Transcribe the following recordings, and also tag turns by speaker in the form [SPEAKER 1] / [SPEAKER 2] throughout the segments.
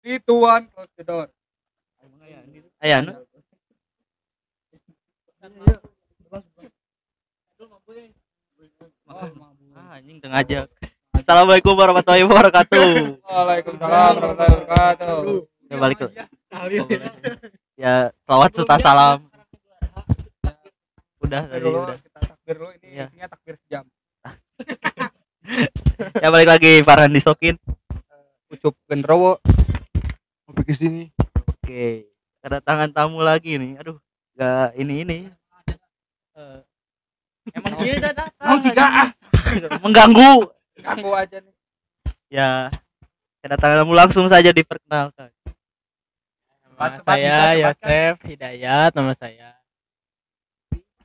[SPEAKER 1] One, close the door.
[SPEAKER 2] Ayan. Ah, anjing tengah aja. Assalamualaikum warahmatullahi wabarakatuh.
[SPEAKER 1] Waalaikumsalam warahmatullahi wabarakatuh.
[SPEAKER 2] Ya balik ke. Ya, selawat serta salam. Udah tadi udah.
[SPEAKER 1] kita takbir dulu ini
[SPEAKER 2] Iya.
[SPEAKER 1] isinya takbir sejam.
[SPEAKER 2] Ya balik lagi Farhan disokin.
[SPEAKER 1] Ucup genderowo. Mau ke sini.
[SPEAKER 2] Oke. Kedatangan tamu lagi nih. Aduh, gak ini ini. Eh, emang udah datang.
[SPEAKER 1] Mau jika ah.
[SPEAKER 2] Mengganggu.
[SPEAKER 1] Ganggu aja nih.
[SPEAKER 2] Ya, kedatangan tamu langsung saja diperkenalkan.
[SPEAKER 3] Nama
[SPEAKER 1] cepat,
[SPEAKER 3] saya Yosef Hidayat, nama saya.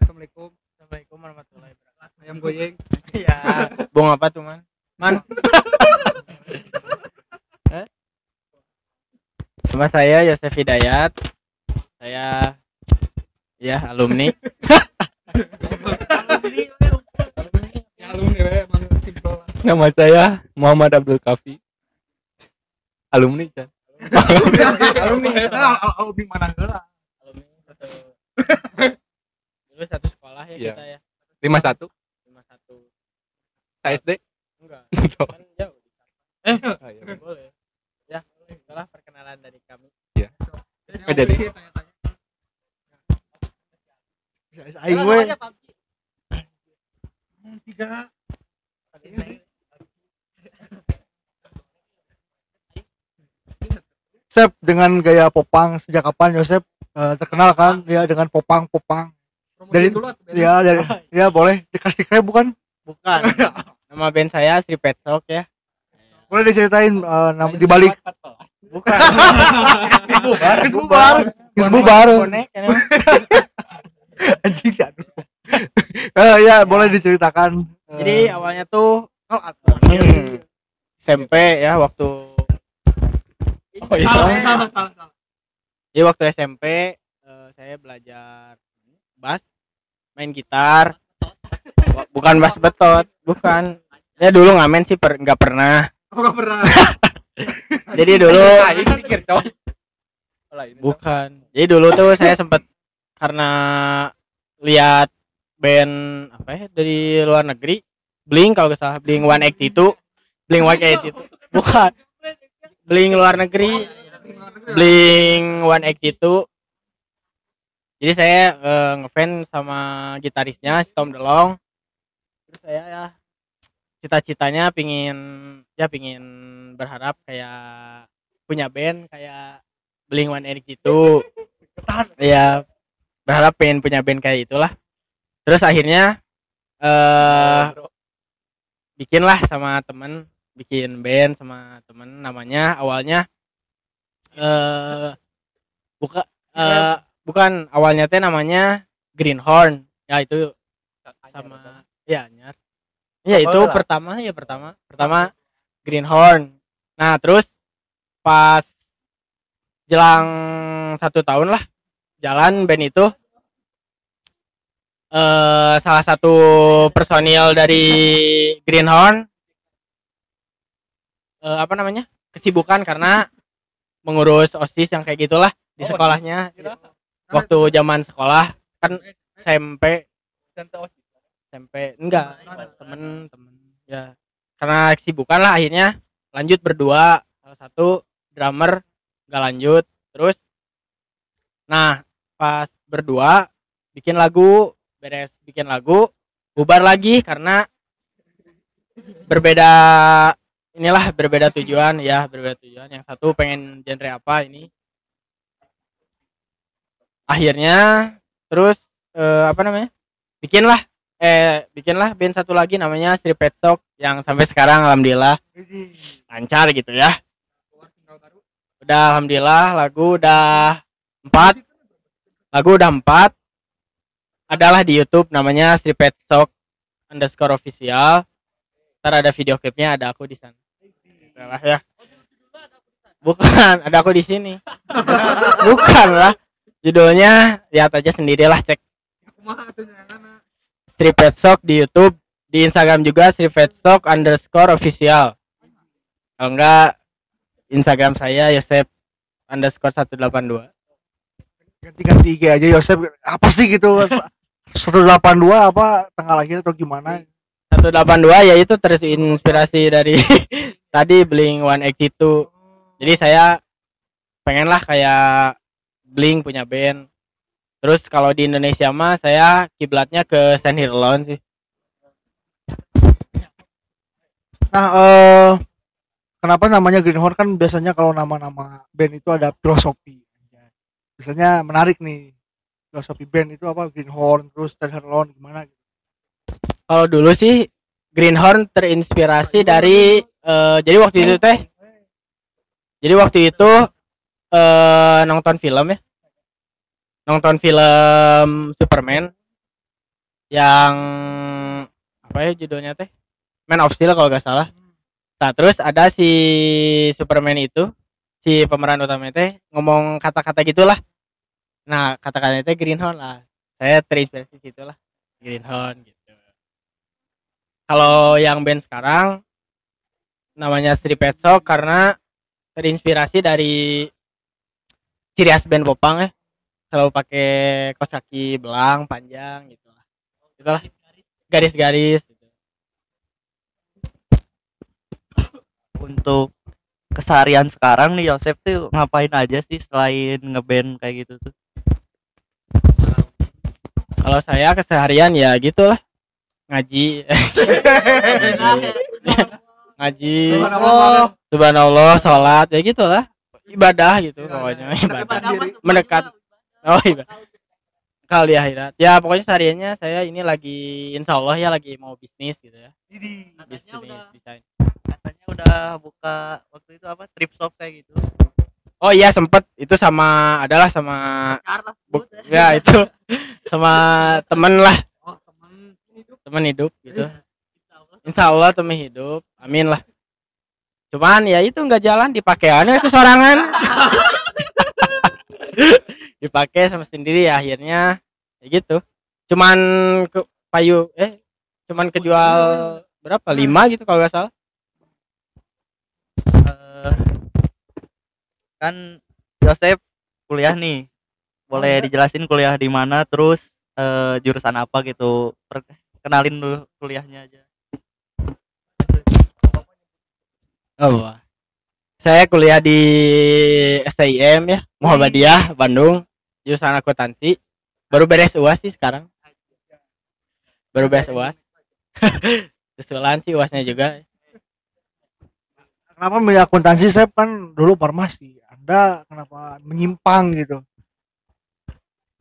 [SPEAKER 1] Assalamualaikum.
[SPEAKER 3] Assalamualaikum warahmatullahi wabarakatuh.
[SPEAKER 1] Ayam goyeng.
[SPEAKER 3] Ya, bung apa tuh man? Man. Nama saya Yosef Hidayat. Saya ya alumni.
[SPEAKER 1] Ya.
[SPEAKER 3] Nama saya Muhammad Abdul Kafi. Alumni kan?
[SPEAKER 1] Alumni alumni mana heula.
[SPEAKER 3] Alumni satu. Dulu satu sekolah ya
[SPEAKER 4] Iya.
[SPEAKER 3] kita ya.
[SPEAKER 4] lima satu
[SPEAKER 3] Lima satu.
[SPEAKER 4] SD
[SPEAKER 3] Enggak. Kan jauh. Eh, boleh. Ya, itulah perkenalan dari kami.
[SPEAKER 4] Nggak jadi.
[SPEAKER 1] Aing. Tiga.
[SPEAKER 5] Sep dengan gaya popang sejak kapan Yosep eh, terkenal kan? Ya dengan popang popang. Dari-
[SPEAKER 1] dulu
[SPEAKER 5] ya dari ya boleh. Dikasih kre bukan?
[SPEAKER 3] Bukan. Nama band saya Sri Petsok ya.
[SPEAKER 5] boleh diceritain eh, nama di balik
[SPEAKER 3] Bukan.
[SPEAKER 5] bubar bubar bubar
[SPEAKER 3] ya.
[SPEAKER 5] anjing aduh Eh, ya boleh diceritakan eh,
[SPEAKER 3] Jadi awalnya tuh
[SPEAKER 5] oh, at-
[SPEAKER 3] Hmm. SMP ya waktu Oh iya.
[SPEAKER 1] Salah, salah, salah, salah.
[SPEAKER 3] Jadi waktu SMP eh, saya belajar bass, main gitar. Bukan bass betot, bukan. Ya dulu ngamen sih per, nggak pernah.
[SPEAKER 1] Oh, nggak pernah.
[SPEAKER 3] Jadi dulu
[SPEAKER 4] cok.
[SPEAKER 3] Bukan. Jadi dulu tuh saya sempet karena lihat band apa ya dari luar negeri, Blink kalau nggak salah, Blink 182, Blink 182, bukan. Blink luar negeri, Blink 182 jadi saya eh, ngefans sama gitarisnya si Tom DeLonge. Terus saya ya cita-citanya pingin ya pingin berharap kayak punya band kayak Blink 182 ya berharap pengen punya band kayak itulah. Terus akhirnya eh bikin lah sama temen bikin band sama temen namanya awalnya eh buka eh bukan awalnya teh namanya Greenhorn. Ya itu sama ya nyar ya itu
[SPEAKER 4] lah.
[SPEAKER 3] pertama ya pertama. Pertama Greenhorn. Nah terus pas jelang satu tahun lah jalan band itu eh salah satu personil dari Greenhorn eh, apa namanya kesibukan karena mengurus osis yang kayak gitulah di
[SPEAKER 1] Oh,
[SPEAKER 3] sekolahnya. waktu zaman sekolah kan SMP SMP enggak temen temen. Ya karena kesibukan lah akhirnya. Lanjut berdua salah satu drummer nggak lanjut. Terus nah pas berdua bikin lagu beres bikin lagu bubar lagi karena berbeda inilah berbeda tujuan ya berbeda tujuan. Yang satu pengen genre apa ini? Akhirnya terus eh, apa namanya? Bikinlah eh bikinlah band satu lagi namanya Sri Pet Shop yang sampai sekarang alhamdulillah. Lancar gitu ya. Udah alhamdulillah lagu udah empat. Lagu udah empat. Adalah di YouTube namanya Sri Pet Shop underscore official. Ntar ada video klipnya ada aku di sana. Lah ya. Bukan ada aku di sini. Bukan lah judulnya lihat aja sendirilah cek Sri Pet Shop di YouTube di Instagram juga Sri Pet Shop underscore official. Kalau enggak Instagram saya Yosep underscore 182
[SPEAKER 5] ganti-ganti IG aja Yosef apa sih gitu? 182 apa? Tanggal lahir atau gimana?
[SPEAKER 3] 182 ya itu terinspirasi dari tadi Blink 182 jadi saya pengen lah kayak Blink punya band terus kalau di Indonesia mah saya kiblatnya ke Saint Alone sih.
[SPEAKER 5] Nah eh kenapa namanya Greenhorn kan biasanya kalau nama-nama band itu ada filosofi biasanya menarik nih. Filosofi band itu apa? Greenhorn terus Tenderloin gimana gitu.
[SPEAKER 3] kalau dulu sih Greenhorn terinspirasi dari eh, jadi waktu itu teh jadi waktu itu eh nonton film ya nonton film Superman yang apa ya judulnya teh? Man of Steel kalau gak salah. Nah terus ada si Superman itu si pemeran utama teh ngomong kata-kata gitulah. Nah kata-kata itu Greenhorn lah. Saya terinspirasi situ lah Greenhorn gitu. Kalau yang band sekarang namanya Street Pet Shop karena terinspirasi dari ciri khas band Popang ya selalu pakai kaos kaki belang panjang gitu lah. Itulah garis-garis gitu.
[SPEAKER 2] untuk keseharian sekarang nih Yosef tuh ngapain aja sih selain ngeband kayak gitu tuh?
[SPEAKER 3] Kalau saya keseharian ya gitulah ngaji. Ngaji. Subhanallah. Sholat ya gitulah ibadah gitu pokoknya ibadah. mendekat oh kalau di akhirat. Ya pokoknya sehariannya saya ini lagi insya Allah ya lagi mau bisnis gitu ya. Bisnis desain.
[SPEAKER 2] katanya udah buka waktu itu apa trip shop kayak gitu.
[SPEAKER 3] Oh iya sempet. Itu sama adalah sama bu- ya itu. Sama temen lah.
[SPEAKER 1] Oh, temen hidup.
[SPEAKER 3] teman hidup gitu. Insya Allah teman hidup. Amin lah. Cuman ya itu nggak jalan dipakaiannya ke sorangan dipakai sama sendiri ya akhirnya ya gitu. Cuman ke payu eh cuman kejual berapa? Lima gitu kalau nggak salah.
[SPEAKER 2] Eh, kan Yosef kuliah nih. Boleh dijelasin kuliah di mana terus eh, jurusan apa gitu? Per- kenalin dulu kuliahnya aja.
[SPEAKER 3] Oh. Saya kuliah di SIM ya, Muhammadiyah, Bandung, jurusan akuntansi. Baru beres UAS sih sekarang. Baru beres UAS. Susulan sih UASnya juga.
[SPEAKER 5] kenapa milih akuntansi saya kan dulu farmasi anda kenapa menyimpang gitu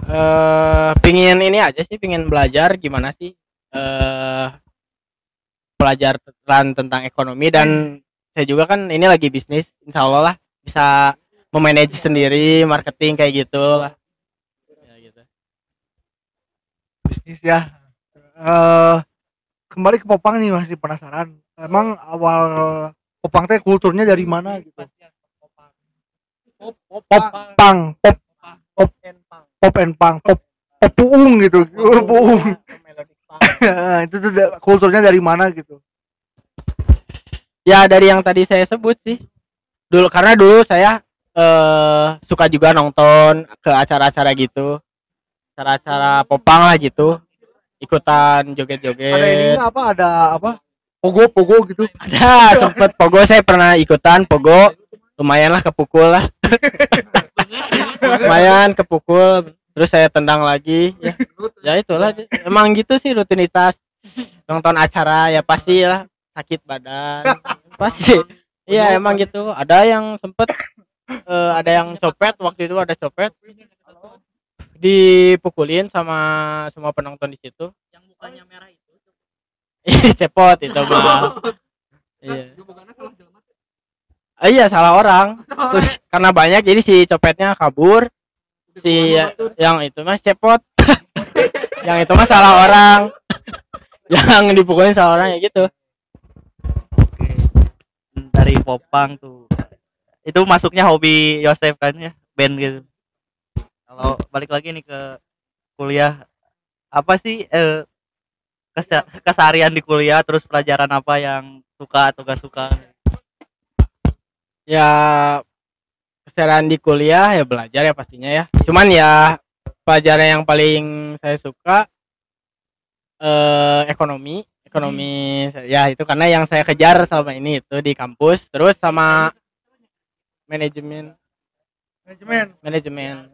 [SPEAKER 3] Eh, pingin ini aja sih, pingin belajar gimana sih eh pelajaran tentang ekonomi dan saya juga kan ini lagi bisnis, insya Allah lah bisa memanage sendiri, marketing kayak gitu lah. Ya, gitu.
[SPEAKER 5] Bisnis ya. Eh kembali ke Popang nih masih penasaran. Emang awal Popang teh kulturnya dari mana gitu?
[SPEAKER 1] Pop, pop,
[SPEAKER 5] Popang. Pop pop pop and pang. pop pop puung gitu. Puung itu tuh kulturnya dari mana gitu?
[SPEAKER 3] Ya dari yang tadi saya sebut sih. Dulu karena dulu saya eh suka juga nonton ke acara-acara gitu. Acara-acara popang lah gitu. Ikutan
[SPEAKER 5] ada ini
[SPEAKER 3] joget-joget.
[SPEAKER 5] apa ada apa pogo pogo gitu
[SPEAKER 3] Ada sempet pogo saya pernah ikutan pogo. Lumayan lah kepukul lah. Lumayan kepukul. Terus saya tendang lagi ya. Ya itulah emang gitu sih rutinitas nonton acara ya pasti lah sakit badan pasti iya emang gitu ada yang sempet eh, ada yang copet waktu itu ada copet dipukulin sama semua penonton di situ.
[SPEAKER 2] Yang mukanya merah itu
[SPEAKER 3] Ih, cepot itu mah iya.
[SPEAKER 1] Bukannya salah jelema.
[SPEAKER 3] Ah, iya salah orang. Sus- karena banyak jadi si copetnya kabur. Si yang itu mas cepot. Yang itu mah salah orang. Yang dipukulin salah orang ya gitu.
[SPEAKER 2] Dari Popang tuh. Itu masuknya hobi Yosef kan ya? Band gitu kalau balik lagi nih ke kuliah apa sih eh, kese- keseharian di kuliah terus pelajaran apa yang suka atau gak suka?
[SPEAKER 3] Ya keseharian di kuliah ya belajar ya pastinya ya. Cuman ya pelajaran yang paling saya suka eh ekonomi. Ekonomi ya itu karena yang saya kejar selama ini itu di kampus terus sama manajemen.
[SPEAKER 5] Manajemen.
[SPEAKER 3] Manajemen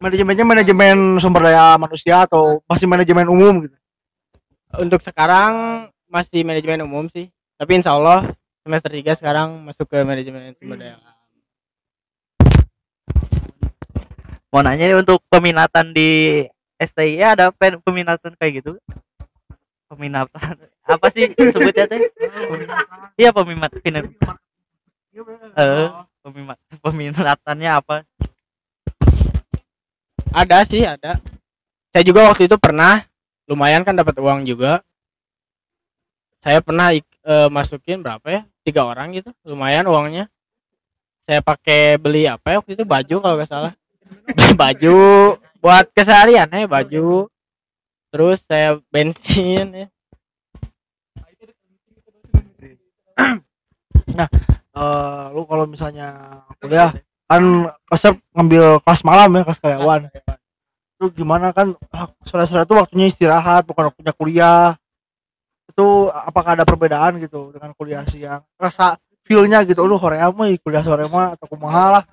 [SPEAKER 5] manajemennya manajemen sumber daya manusia atau masih manajemen umum gitu?
[SPEAKER 3] Untuk sekarang masih manajemen umum sih. Tapi insya Allah semester 3 sekarang masuk ke manajemen sumber daya. Alam.
[SPEAKER 2] mau nanya nih untuk peminatan di STI ada pen- peminatan kayak gitu? Peminatan. Apa sih sebutnya teh? Iya peminat. Peminat. Eh peminat peminatannya apa
[SPEAKER 3] ada sih ada. Saya juga waktu itu pernah lumayan kan dapat uang juga. Saya pernah eh, masukin berapa ya? Tiga orang gitu lumayan uangnya. Saya pakai beli apa ya waktu itu? Baju kalau nggak salah. Baju buat keseharian ya baju. Terus saya bensin ya.
[SPEAKER 5] Eh, lu kalau misalnya kuliah kan kelasnya ngambil kelas malam ya kelas karyawan. itu gimana kan ah, sore-sore itu waktunya istirahat bukan waktunya kuliah. Itu apakah ada perbedaan gitu dengan kuliah siang? Rasa feelnya gitu lu sore mah kuliah sore mah atau kumaha lah.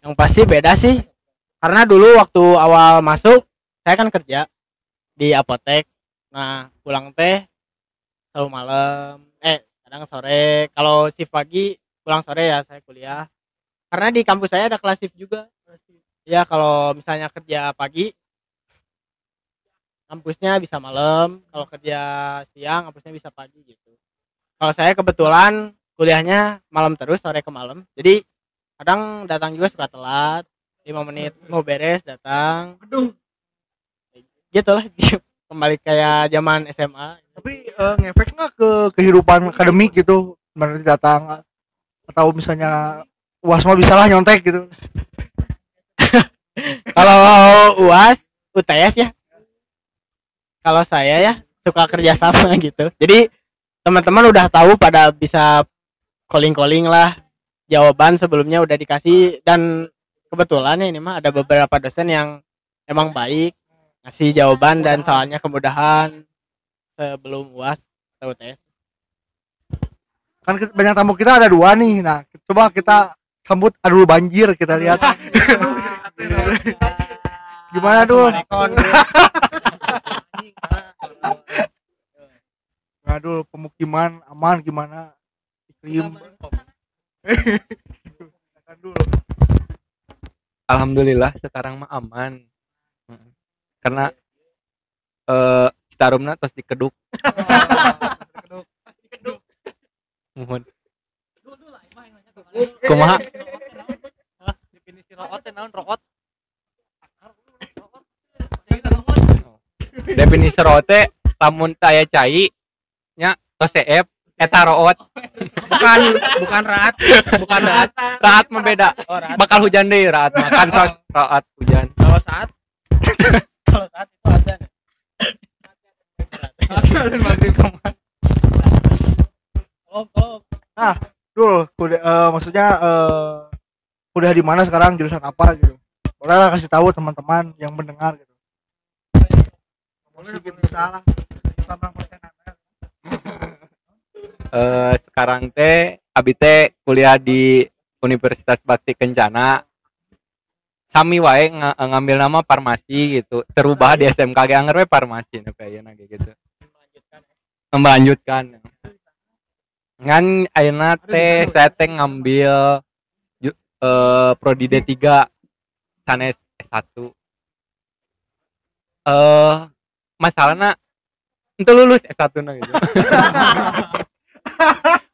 [SPEAKER 3] Yang pasti beda sih. Karena dulu waktu awal masuk saya kan kerja di apotek. Nah pulang teh selalu malam. Eh kadang sore. Kalau shift pagi pulang sore ya saya kuliah karena di kampus saya ada kelas shift juga. Ya kalau misalnya kerja pagi kampusnya bisa malam. Kalau kerja siang kampusnya bisa pagi gitu. Kalau saya kebetulan kuliahnya malam terus sore ke malam. Jadi kadang datang juga suka telat. Lima menit mau beres datang.
[SPEAKER 5] Aduh.
[SPEAKER 3] Gitu lah kembali kayak zaman SMA
[SPEAKER 5] tapi eh, ngefek nggak ke kehidupan akademik gitu? Berarti datang atau misalnya uas mah bisa lah nyontek gitu.
[SPEAKER 3] Kalau uas UTS ya. Kalau saya ya suka kerjasama gitu. Jadi teman-teman udah tahu pada bisa calling calling lah. Jawaban sebelumnya udah dikasih dan kebetulan ya ini mah ada beberapa dosen yang emang baik ngasih jawaban dan soalnya kemudahan sebelum uas atau UTS
[SPEAKER 5] kan banyak tamu kita ada dua nih. Nah coba kita sambut aduh banjir kita lihat gimana dul aduh pemukiman aman gimana iklim.
[SPEAKER 4] Alhamdulillah sekarang mah aman. Karena eh Citarumna tos dikeduk. Mohon. Kumaha?
[SPEAKER 2] definisi root naon? Root
[SPEAKER 4] Definisi rote lamun taya cai nya tos CF eta root.
[SPEAKER 3] bukan bukan raat bukan raat.
[SPEAKER 4] Raat mah beda.
[SPEAKER 3] oh raat.
[SPEAKER 4] Bakal hujan deh raat mah. Kan tos raat hujan.
[SPEAKER 3] kalau saat? Kalau saat itu azan oh oh
[SPEAKER 5] Dul, kuliah, eh, maksudnya eh, kuliah di mana sekarang jurusan apa gitu. Boleh lah kasih tahu teman-teman yang mendengar gitu.
[SPEAKER 4] Eh sekarang teh abi teh kuliah di Universitas Bakti Kencana. Sami wae nga- ngambil nama farmasi gitu. Terubah di SMK ge farmasi nu kayak kayak gitu. Melanjutkan ngan ayeuna teh saya teh ngambil eh prodi D3 sanes S1 eh masalahnya itu lulus S1 na gitu.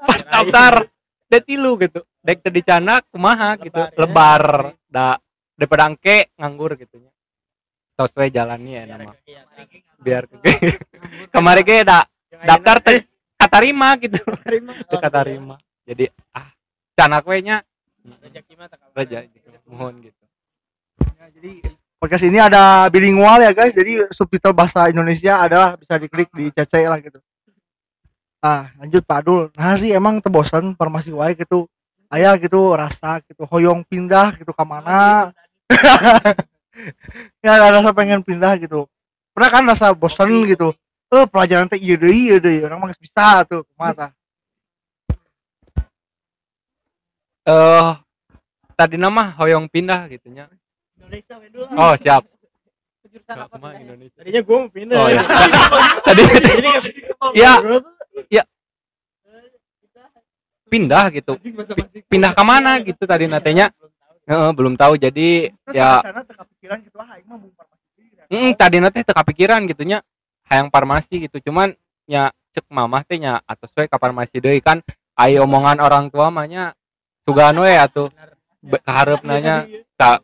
[SPEAKER 4] Pas daftar dek tilu gitu. Dek tadi cana kumaha gitu.
[SPEAKER 3] Lebar, ya.
[SPEAKER 4] lebar. Da daripada angke nganggur gitu nya. Tos we jalannya ya nama. Biar kemarin ge da daftar teh katarima gitu. Teu katarima. Jadi ah canak we nya raja gitu mohon gitu.
[SPEAKER 5] Ya, jadi podcast ini ada bilingual ya guys. Jadi subtitle bahasa Indonesia adalah bisa diklik di CC lah gitu. Ah lanjut Pak Dul. Nah sih emang tebosan farmasi wae gitu. Ayah gitu rasa gitu hoyong pindah gitu ke mana ya ada rasa pengen pindah gitu. Pernah kan rasa bosen gitu eh pelajaran teh iya deh iya deh orang mah geus bisa tuh mata
[SPEAKER 4] eh tadi nama hoyong pindah gitunya oh siap. Nggak, kumaha Indonesia.
[SPEAKER 3] Tadinya gue mau pindah.
[SPEAKER 4] Oh, iya. tadi ya ya pindah. Gitu. Pi- pindah ke mana gitu tadi natenya Heeh, belum tahu. Jadi ya
[SPEAKER 5] gitu ah mah
[SPEAKER 4] mm, tadi nanti teka pikiran gitunya hayang farmasi gitu. Cuman ya cek mamah teh nya atau sesuai ke farmasi deui kan ayo omongan orang tua mahnya sugan we atuh. Nanya tak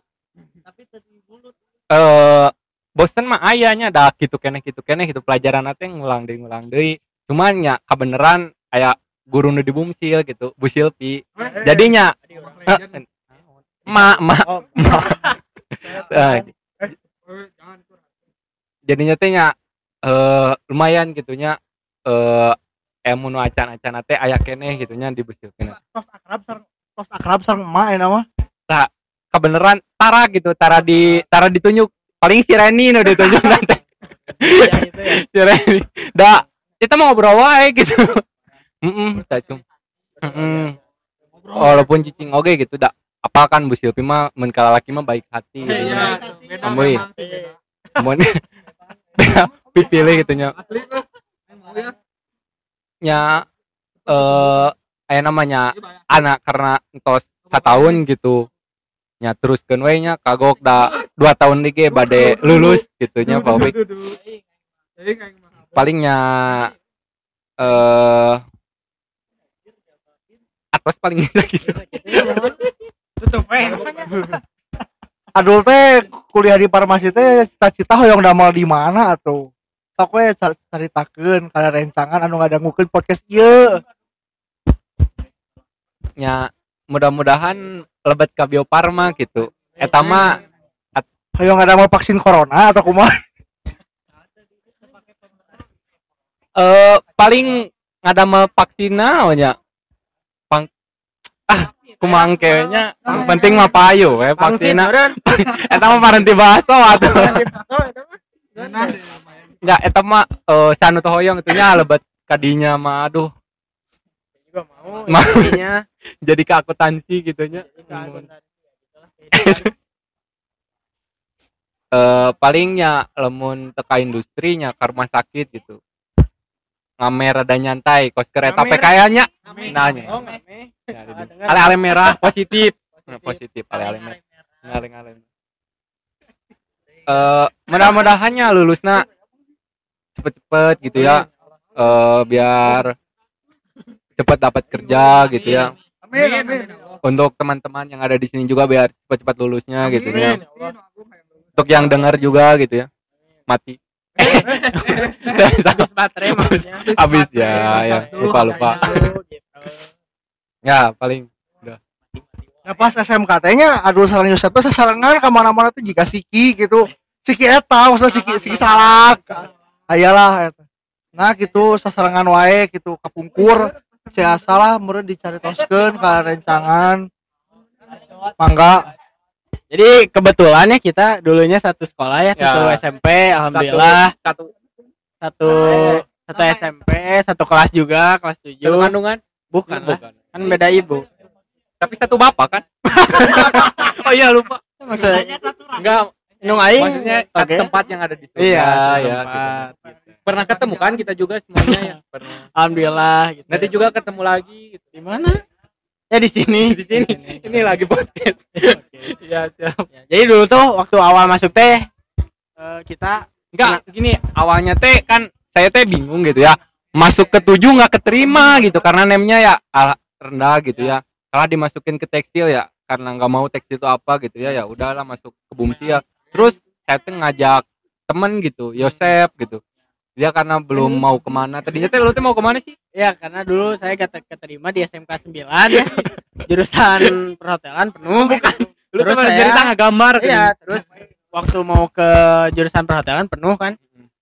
[SPEAKER 4] eh bosen mah ayahnya dah gitu keneh gitu keneh gitu. Pelajaran nanti ngulang deui ngulang deui. Cuman ya kebeneran aya guru nu dibumsil gitu Bu Silpi jadinya eh, ma ma ma. Eh, jadinya teh nya eh lumayan gitunya. Eh emu nu acan-acan teh aya keneh gitunya di Silpi
[SPEAKER 5] tos akrab sareng tos akrab sareng emak ya nama?
[SPEAKER 4] Kebeneran tara gitu tara di tara ditunjuk. Paling si Reni nu ditunjuk nanti. Si Reni. Da kita mau ngobrol wae gitu. Mm tak cum. Mm-mm. walaupun cicing oke gitu dak apa kan Bu Silpi mah mun kala laki mah baik hati gitu.
[SPEAKER 1] Iya, beda
[SPEAKER 4] Amboy.
[SPEAKER 1] memang,
[SPEAKER 4] pipilih gitu nya.
[SPEAKER 1] Mau ya?
[SPEAKER 4] nya eh aya namanya anak karena entos setahun gitu. Nya terus we nya. Kagok da dua tahun lagi bade lulus gitu nya Pak Obik.
[SPEAKER 1] Jadi kayak gimana?
[SPEAKER 4] palingnya eh atas paling gitu.
[SPEAKER 5] Adul teh kuliah di farmasi teh cita-cita hoyong damel di mana atuh sok we car- caritakeun kana rencangan anu ngadangukeun podcast ieu.
[SPEAKER 4] Nya mudah-mudahan lebet ke Bio Farma gitu. Eta mah
[SPEAKER 5] hoyong ngadamel vaksin corona atau kumaha?
[SPEAKER 4] Eh paling ngadamel vaksin naonnya pang ah kumang yang penting mah payu we vaksin eta mah parenti baso atuh Ya eta mah eh sanu teh hoyong itunya lebet kadinya mah aduh.
[SPEAKER 3] Juga mau
[SPEAKER 4] Mau.
[SPEAKER 3] intinya
[SPEAKER 4] jadi ke akuntansi gitunya eh palingnya lemun teka industrinya ke rumah sakit gitu. Ngamer ada nyantai kos kereta kayaknya
[SPEAKER 1] Amin.
[SPEAKER 4] nanya Ya, di- ale-ale merah positif. Nah, positif ale-ale merah. ngaleng-ngaleng eh mudah-mudahannya lulusnya cepet-cepet gitu ya. Eh biar cepet dapat kerja gitu ya.
[SPEAKER 5] Amin amin
[SPEAKER 4] untuk teman-teman yang ada di sini juga biar cepat-cepat lulusnya gitu ya. untuk yang dengar juga gitu ya. Mati.
[SPEAKER 3] Habis baterai maksudnya.
[SPEAKER 4] Habis ya ya. Lupa lupa. Ya paling
[SPEAKER 5] ya pas SMK teh nya adul sareng Yosep teh sasarangan ka mana-mana teh jika siki gitu. Siki eta maksudnya siki siki salak ayalah eta nah gitu sasarangan wae gitu kapungkur sia salah meureun dicari toskeun ka rencangan. Mangga.
[SPEAKER 3] Jadi kebetulan ya kita dulunya satu sekolah ya satu
[SPEAKER 4] Ya.
[SPEAKER 3] SMP alhamdulillah.
[SPEAKER 4] Satu
[SPEAKER 3] satu satu SMP satu kelas juga kelas
[SPEAKER 4] satu
[SPEAKER 3] tujuh
[SPEAKER 4] kandungan?
[SPEAKER 3] Bukan lah.
[SPEAKER 4] Bukan.
[SPEAKER 3] Kan beda ibu.
[SPEAKER 4] Tapi satu bapak kan? Oh iya lupa.
[SPEAKER 3] Maksudnya
[SPEAKER 4] enggak
[SPEAKER 3] nung aing
[SPEAKER 4] maksudnya satu
[SPEAKER 3] oke.
[SPEAKER 4] tempat yang ada di surga
[SPEAKER 3] iya
[SPEAKER 4] ya
[SPEAKER 3] setempat.
[SPEAKER 4] gitu. pernah ketemu kan kita juga semuanya ya pernah.
[SPEAKER 3] Alhamdulillah gitu.
[SPEAKER 4] Nanti juga ketemu lagi gitu.
[SPEAKER 3] di mana? Ya di sini.
[SPEAKER 4] Di sini. Ini lagi podcast. Iya siap.
[SPEAKER 3] Ya, jadi dulu tuh waktu awal masuk teh eh, kita
[SPEAKER 4] enggak gini awalnya teh kan saya teh bingung gitu ya. Masuk ke tujuh nggak keterima gitu karena nemnya ya rendah gitu ya. Kalau dimasukin ke tekstil ya karena nggak mau tekstil itu apa gitu ya ya udahlah masuk ke bumsi ya terus saya tuh ngajak temen gitu Yosep gitu. Dia karena belum mau ke mana. Tadinya teh lu tuh mau ke mana sih?
[SPEAKER 3] Ya karena dulu saya kata keterima di SMK 9 ya jurusan perhotelan penuh. Bukan.
[SPEAKER 4] Lu
[SPEAKER 3] Terus
[SPEAKER 4] tuh
[SPEAKER 3] saya-
[SPEAKER 4] jadi tangga gambar. Kan
[SPEAKER 3] iya terus waktu mau ke jurusan perhotelan penuh kan.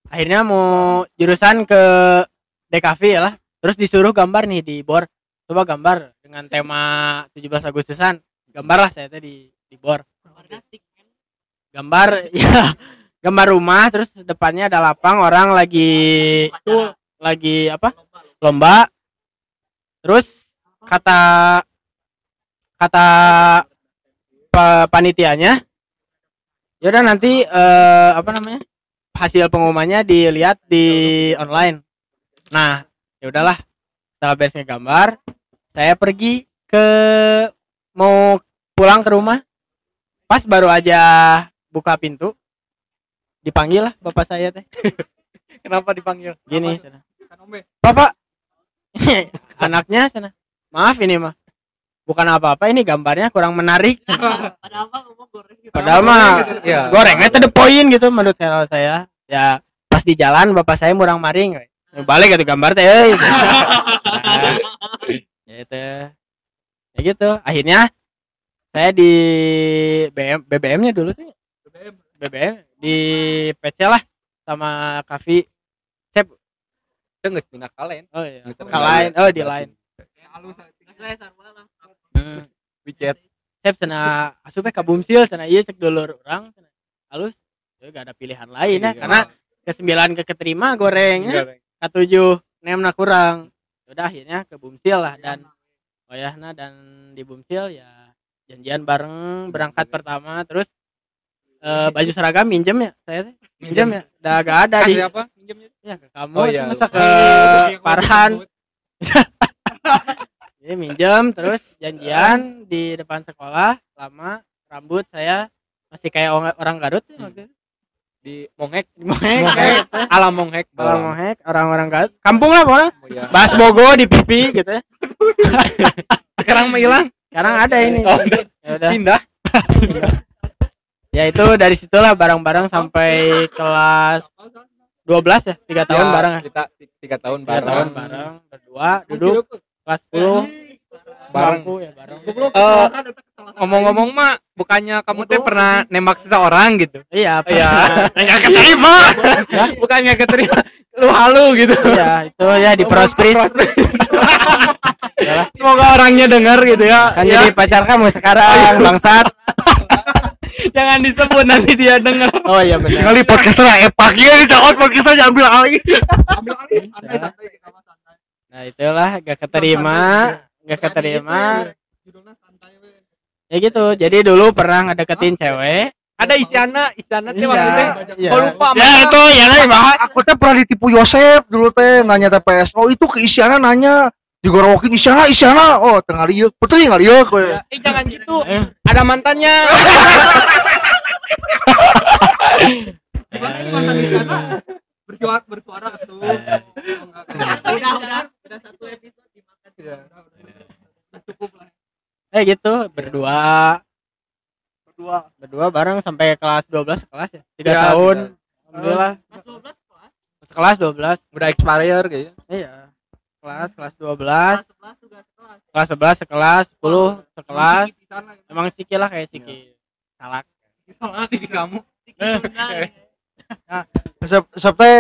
[SPEAKER 3] Akhirnya mau jurusan ke DKV ya lah. Terus disuruh gambar nih di bor. Coba gambar dengan tema 17 Agustusan. Gambarlah saya teh di di bor. Gambar ya gambar rumah terus depannya ada lapang orang lagi tuh lagi apa? Lomba. Terus kata kata pa- panitianya yaudah nanti eh, apa namanya hasil pengumumannya dilihat di online. Nah ya udahlah setelah beres gambar saya pergi ke mau pulang ke rumah. Pas baru aja buka pintu. Dipanggil lah bapak saya teh.
[SPEAKER 4] Kenapa dipanggil?
[SPEAKER 3] gini. Sana.
[SPEAKER 1] Kan ombe.
[SPEAKER 3] bapak. Anaknya sana. Maaf ini mah. Bukan apa-apa ini gambarnya kurang menarik. Padahal mah
[SPEAKER 4] Iya.
[SPEAKER 3] gorengnya to the point gitu menurut saya ya pas di jalan bapak saya murang maring we. balik gitu gambar teh. Nah, ya itu ya gitu. Akhirnya saya di BM BBM nya dulu tuh
[SPEAKER 1] BBM.
[SPEAKER 3] Di PC lah sama Kavi Sep
[SPEAKER 4] Itu nggak pindah kalian.
[SPEAKER 3] oh iya ke lain oh di lain
[SPEAKER 1] Ya alus.
[SPEAKER 3] hmm.
[SPEAKER 4] Widget.
[SPEAKER 3] Sep cina asup ka Bumsil cina ieu cek dulur urang cenah. halus ya gak ada pilihan lain ya
[SPEAKER 4] Iya.
[SPEAKER 3] karena ke sembilan ke keterima gorengnya
[SPEAKER 4] Enggak,
[SPEAKER 3] ketujuh nemna kurang udah akhirnya ke Bumsil lah dan Wayahna dan di Bumsil ya janjian bareng berangkat pertama terus eh, baju seragam minjem ya saya teh minjem ya udah gak ada di
[SPEAKER 4] apa? Minjemnya.
[SPEAKER 3] ya ke kamu
[SPEAKER 4] Oh, iya,
[SPEAKER 3] masa ke Farhan Jadi minjem terus janjian di depan sekolah lama rambut saya masih kayak orang, Garut ya itu.
[SPEAKER 4] Di Monghek.
[SPEAKER 3] Di
[SPEAKER 4] Monghek.
[SPEAKER 3] gitu.
[SPEAKER 4] Alam Monghek.
[SPEAKER 3] Orang Mohek, orang-orang Garut. Kampung lah pokoknya.
[SPEAKER 4] Oh, iya.
[SPEAKER 3] Bahas Bogo di pipi gitu ya.
[SPEAKER 4] Sekarang mah hilang.
[SPEAKER 3] Sekarang ada ini.
[SPEAKER 4] Oh, udah.
[SPEAKER 3] Ya udah.
[SPEAKER 4] Pindah.
[SPEAKER 3] Ya itu dari situlah bareng-bareng sampai kelas 12 ya, tiga tahun
[SPEAKER 4] Ya,
[SPEAKER 3] bareng ya.
[SPEAKER 4] Kita ti- tiga tahun
[SPEAKER 3] Tiga
[SPEAKER 4] bareng.
[SPEAKER 3] tahun bareng berdua duduk kelas 10
[SPEAKER 4] Bareng.
[SPEAKER 3] bangku ya bareng.
[SPEAKER 4] Eh, ngomong-ngomong mah bukannya kamu teh pernah nembak seseorang gitu
[SPEAKER 3] Iya,
[SPEAKER 4] Iya.
[SPEAKER 3] pernah.
[SPEAKER 4] nggak keterima bukannya keterima lu halu gitu
[SPEAKER 3] Iya, itu ya di Prospris.
[SPEAKER 4] semoga orangnya dengar gitu ya
[SPEAKER 3] Kan
[SPEAKER 4] Ya,
[SPEAKER 3] jadi pacar kamu sekarang, bangsat.
[SPEAKER 4] Jangan disebut nanti dia dengar
[SPEAKER 3] Oh iya benar.
[SPEAKER 5] Kali podcastnya epak ya ini cakot podcastnya ambil alih.
[SPEAKER 1] Ambil alih.
[SPEAKER 3] Nah, itulah gak keterima, gak keterima.
[SPEAKER 1] Judulnya santai we.
[SPEAKER 3] Ya gitu. Jadi dulu pernah ngedeketin cewek.
[SPEAKER 4] ada Isyana Isyana teh
[SPEAKER 3] Iya,
[SPEAKER 4] waktu teh
[SPEAKER 3] iya.
[SPEAKER 4] oh lupa
[SPEAKER 3] Ya itu ya kan dibahas.
[SPEAKER 5] Aku teh pernah ditipu Yosep dulu teh nanya TPSO itu ke Isyana nanya digorokin Isyana Isyana oh tengah rieu betul nggak rieu kowe
[SPEAKER 4] Ya, eh jangan gitu ada mantannya
[SPEAKER 1] Gimana mantan? Bersuara bersuara tuh. Udah udah udah satu episode dimakan. Udah. Cukup lah.
[SPEAKER 3] Eh gitu, berdua. Berdua. Berdua bareng sampai kelas 12 sekelas ya. 3
[SPEAKER 4] Ya,
[SPEAKER 3] tahun.
[SPEAKER 4] tiga.
[SPEAKER 3] Alhamdullah.
[SPEAKER 1] Kelas 12 kelas.
[SPEAKER 3] Kelas 12.
[SPEAKER 4] udah expire gitu
[SPEAKER 3] Iya. Kelas kelas 12,
[SPEAKER 1] Kelas 11 juga kelas.
[SPEAKER 3] kelas 11 sekelas, 10 sekelas. Emang Siki lah kayak Siki. Salak.
[SPEAKER 1] Salah sih kamu.
[SPEAKER 5] Yosep Yosep teh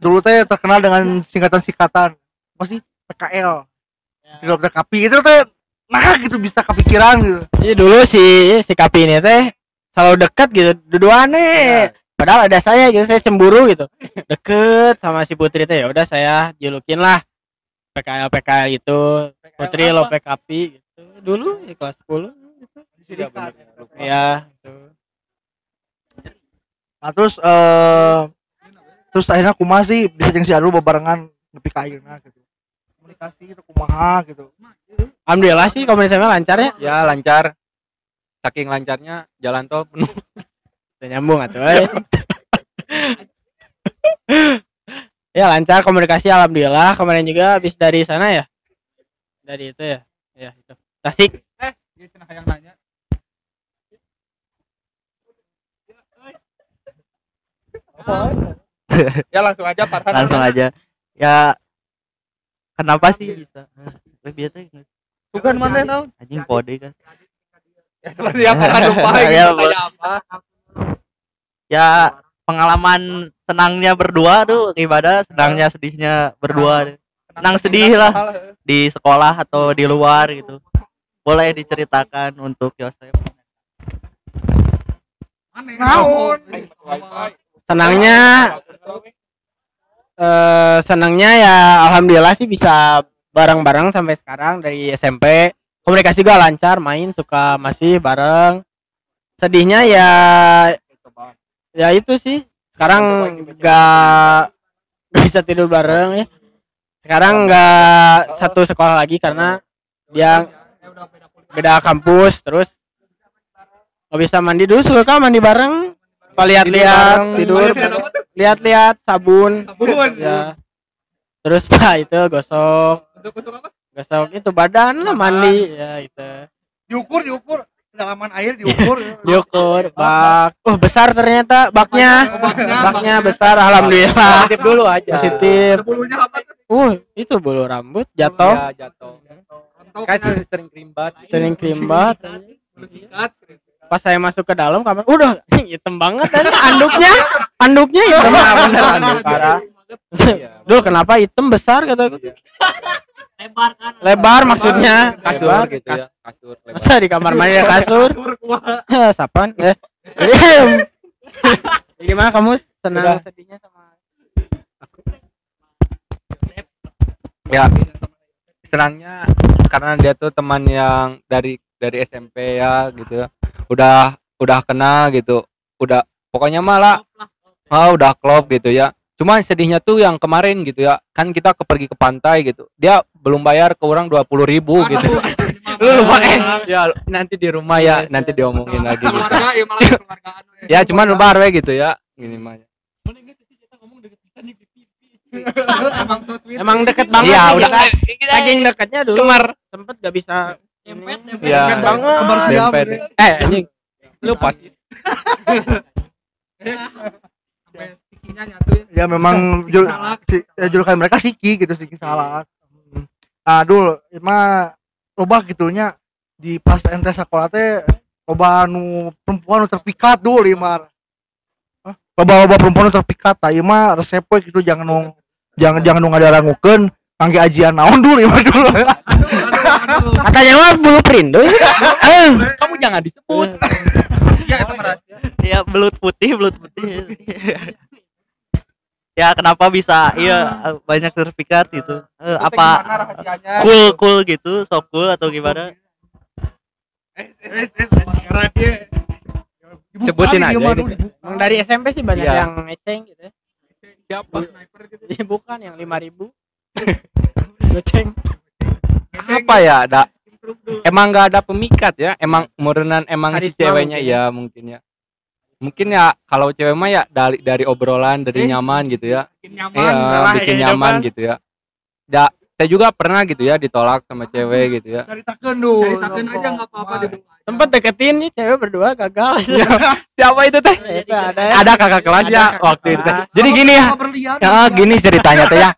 [SPEAKER 5] dulu teh terkenal dengan singkatan-singkatan apa sih PKL tidak berkapi itu teh nah gitu bisa kepikiran gitu
[SPEAKER 3] Jadi dulu si si Kapi ini teh selalu dekat gitu, duduannya. Padahal ada saya gitu, saya cemburu gitu. Deket sama si Putri teh ya udah saya julukin lah PKL PKL itu. Putri lo PKP gitu. Dulu di kelas 10 gitu.
[SPEAKER 4] Iya.
[SPEAKER 3] Iya, gitu.
[SPEAKER 5] nah terus eh terus akhirnya kumaha sih bisa jeung si Arul bebarengan nepi ka ayeuna gitu komunikasi gitu kumaha gitu
[SPEAKER 3] Alhamdulillah sih komunikasinya lancar ya.
[SPEAKER 4] ya lancar saking lancarnya jalan tol penuh
[SPEAKER 3] Udah nyambung atuh euy. ya lancar komunikasi alhamdulillah. Kemarin juga habis dari sana ya. Dari itu ya. Ya itu. Tasik.
[SPEAKER 1] Dia cenah yang nanya.
[SPEAKER 4] ya langsung aja Farhan
[SPEAKER 2] langsung aja ya kenapa sih bisa lebih biasa
[SPEAKER 4] bukan mana tau
[SPEAKER 2] anjing kode kan
[SPEAKER 4] ya seperti apa kan lupa
[SPEAKER 2] Ya,
[SPEAKER 4] gitu
[SPEAKER 2] ya pengalaman senangnya berdua tuh gimana senangnya sedihnya berdua. Senang sedih lah. di sekolah atau di luar gitu. Boleh diceritakan untuk Yosef.
[SPEAKER 5] Naon?
[SPEAKER 3] senangnya eh senangnya ya alhamdulillah sih bisa bareng-bareng sampai sekarang dari SMP komunikasi juga lancar main suka masih bareng. Sedihnya ya ya itu sih sekarang nggak bisa tidur bareng ya. Sekarang nggak satu sekolah lagi karena dia beda kampus terus nggak bisa mandi dulu suka mandi bareng. Lihat-lihat tidur. Lihat-lihat sabun.
[SPEAKER 1] Sabun.
[SPEAKER 3] ya. Terus pak itu gosok.
[SPEAKER 1] Untuk untuk apa?
[SPEAKER 3] gosok itu badan lah mandi. Ya itu.
[SPEAKER 5] Diukur diukur kedalaman air diukur.
[SPEAKER 3] Diukur bak. Oh besar ternyata baknya.
[SPEAKER 1] Baknya,
[SPEAKER 3] baknya besar alhamdulillah.
[SPEAKER 4] Positif dulu aja.
[SPEAKER 3] positif.
[SPEAKER 1] Bulunya apa tuh?
[SPEAKER 3] uh itu bulu rambut jatuh.
[SPEAKER 4] Ya, jatuh. Kasih sering kerimbat.
[SPEAKER 3] sering
[SPEAKER 1] sikat.
[SPEAKER 3] pas saya masuk ke dalam kamar udah hitam banget dan anduknya. Anduknya hitam. Bener anduk parah.
[SPEAKER 4] Iya.
[SPEAKER 3] Duh kenapa hitam besar kata aku
[SPEAKER 2] lebar kan.
[SPEAKER 3] Lebar maksudnya.
[SPEAKER 4] Kasur
[SPEAKER 3] lebar
[SPEAKER 4] gitu ya. Kasur lebar.
[SPEAKER 3] masa di kamar mandi ada kasur. Sapan? Eh Diam. gimana kamu? Senang?
[SPEAKER 4] Udah.
[SPEAKER 3] sedihnya sama
[SPEAKER 4] ya. Senangnya karena dia tuh teman yang dari dari SMP ya gitu. Ya udah udah kenal gitu. Udah pokoknya malah ah udah klop gitu ya cuma sedihnya tuh yang kemarin gitu ya. Kan kita ke pergi ke pantai gitu. Dia belum bayar ke orang dua puluh ribu gitu. lu lupa eh ya nanti di rumah ya nanti diomongin lagi gitu.
[SPEAKER 1] Keluarga ya malah keluargaan. we.
[SPEAKER 4] ya cuman lebar we gitu ya gini mah
[SPEAKER 1] Emang
[SPEAKER 3] emang deket banget
[SPEAKER 4] Iya,
[SPEAKER 3] nih
[SPEAKER 4] udah.
[SPEAKER 3] kita. saking deketnya dulu.
[SPEAKER 4] kemar.
[SPEAKER 3] Sempet gak bisa
[SPEAKER 2] Dempet, dempet.
[SPEAKER 4] ya
[SPEAKER 3] Dempet banget.
[SPEAKER 4] Eh anjing. Lu pas
[SPEAKER 1] Nyatu ya.
[SPEAKER 5] ya memang jul,
[SPEAKER 1] Salak.
[SPEAKER 5] si- ya, julukan mereka siki gitu siki salak Hmm. nah dul mah loba gitunya di pas ente sekolah teh loba nu perempuan nu terpikat dul imar Hah? loba loba perempuan nu terpikat tah ieu mah resep we gitu jangan nung jangan jangan nu ngadarangukeun kangge ajian naon dul imar dulu
[SPEAKER 1] Aduh, aduh.
[SPEAKER 3] katanya mah bulu perindo eh
[SPEAKER 4] kamu jangan disebut
[SPEAKER 1] Ya,
[SPEAKER 2] ya belut putih belut putih ya kenapa bisa? Iya banyak sertifikat gitu. Eh,
[SPEAKER 1] Itu
[SPEAKER 2] apa cool cool gitu so cool atau gimana?
[SPEAKER 1] Eh, eh, eh,
[SPEAKER 4] Sebutin aja gitu.
[SPEAKER 3] dari SMP sih banyak
[SPEAKER 4] Iya.
[SPEAKER 3] yang ngeceng gitu ya.
[SPEAKER 1] Siapa? Sniper gitu.
[SPEAKER 3] Iya, bukan yang lima ribu. Ngeceng.
[SPEAKER 4] Apa ya ada emang nggak ada pemikat ya? Emang murnan emang si ceweknya
[SPEAKER 3] mungkin.
[SPEAKER 4] ya. mungkin ya mungkin ya kalau cewek mah ya dari dari obrolan dari
[SPEAKER 1] Eh,
[SPEAKER 4] nyaman gitu ya.
[SPEAKER 1] Bikin nyaman.
[SPEAKER 4] iya
[SPEAKER 3] lah,
[SPEAKER 4] bikin
[SPEAKER 3] kayak
[SPEAKER 4] nyaman
[SPEAKER 3] gitu
[SPEAKER 4] gitu ya. Ya saya juga pernah gitu ya ditolak sama cewek gitu ya.
[SPEAKER 5] Ceritakeun dul
[SPEAKER 1] Ceritakeun aja nggak apa-apa
[SPEAKER 3] sempet deketin nih cewek berdua gagal.
[SPEAKER 4] Siapa itu teh?
[SPEAKER 3] Itu ada
[SPEAKER 4] ada kakak kelas
[SPEAKER 3] Ada
[SPEAKER 4] ya
[SPEAKER 3] kakak
[SPEAKER 4] waktu itu. teh. jadi gini ya. ya gini ceritanya teh ya.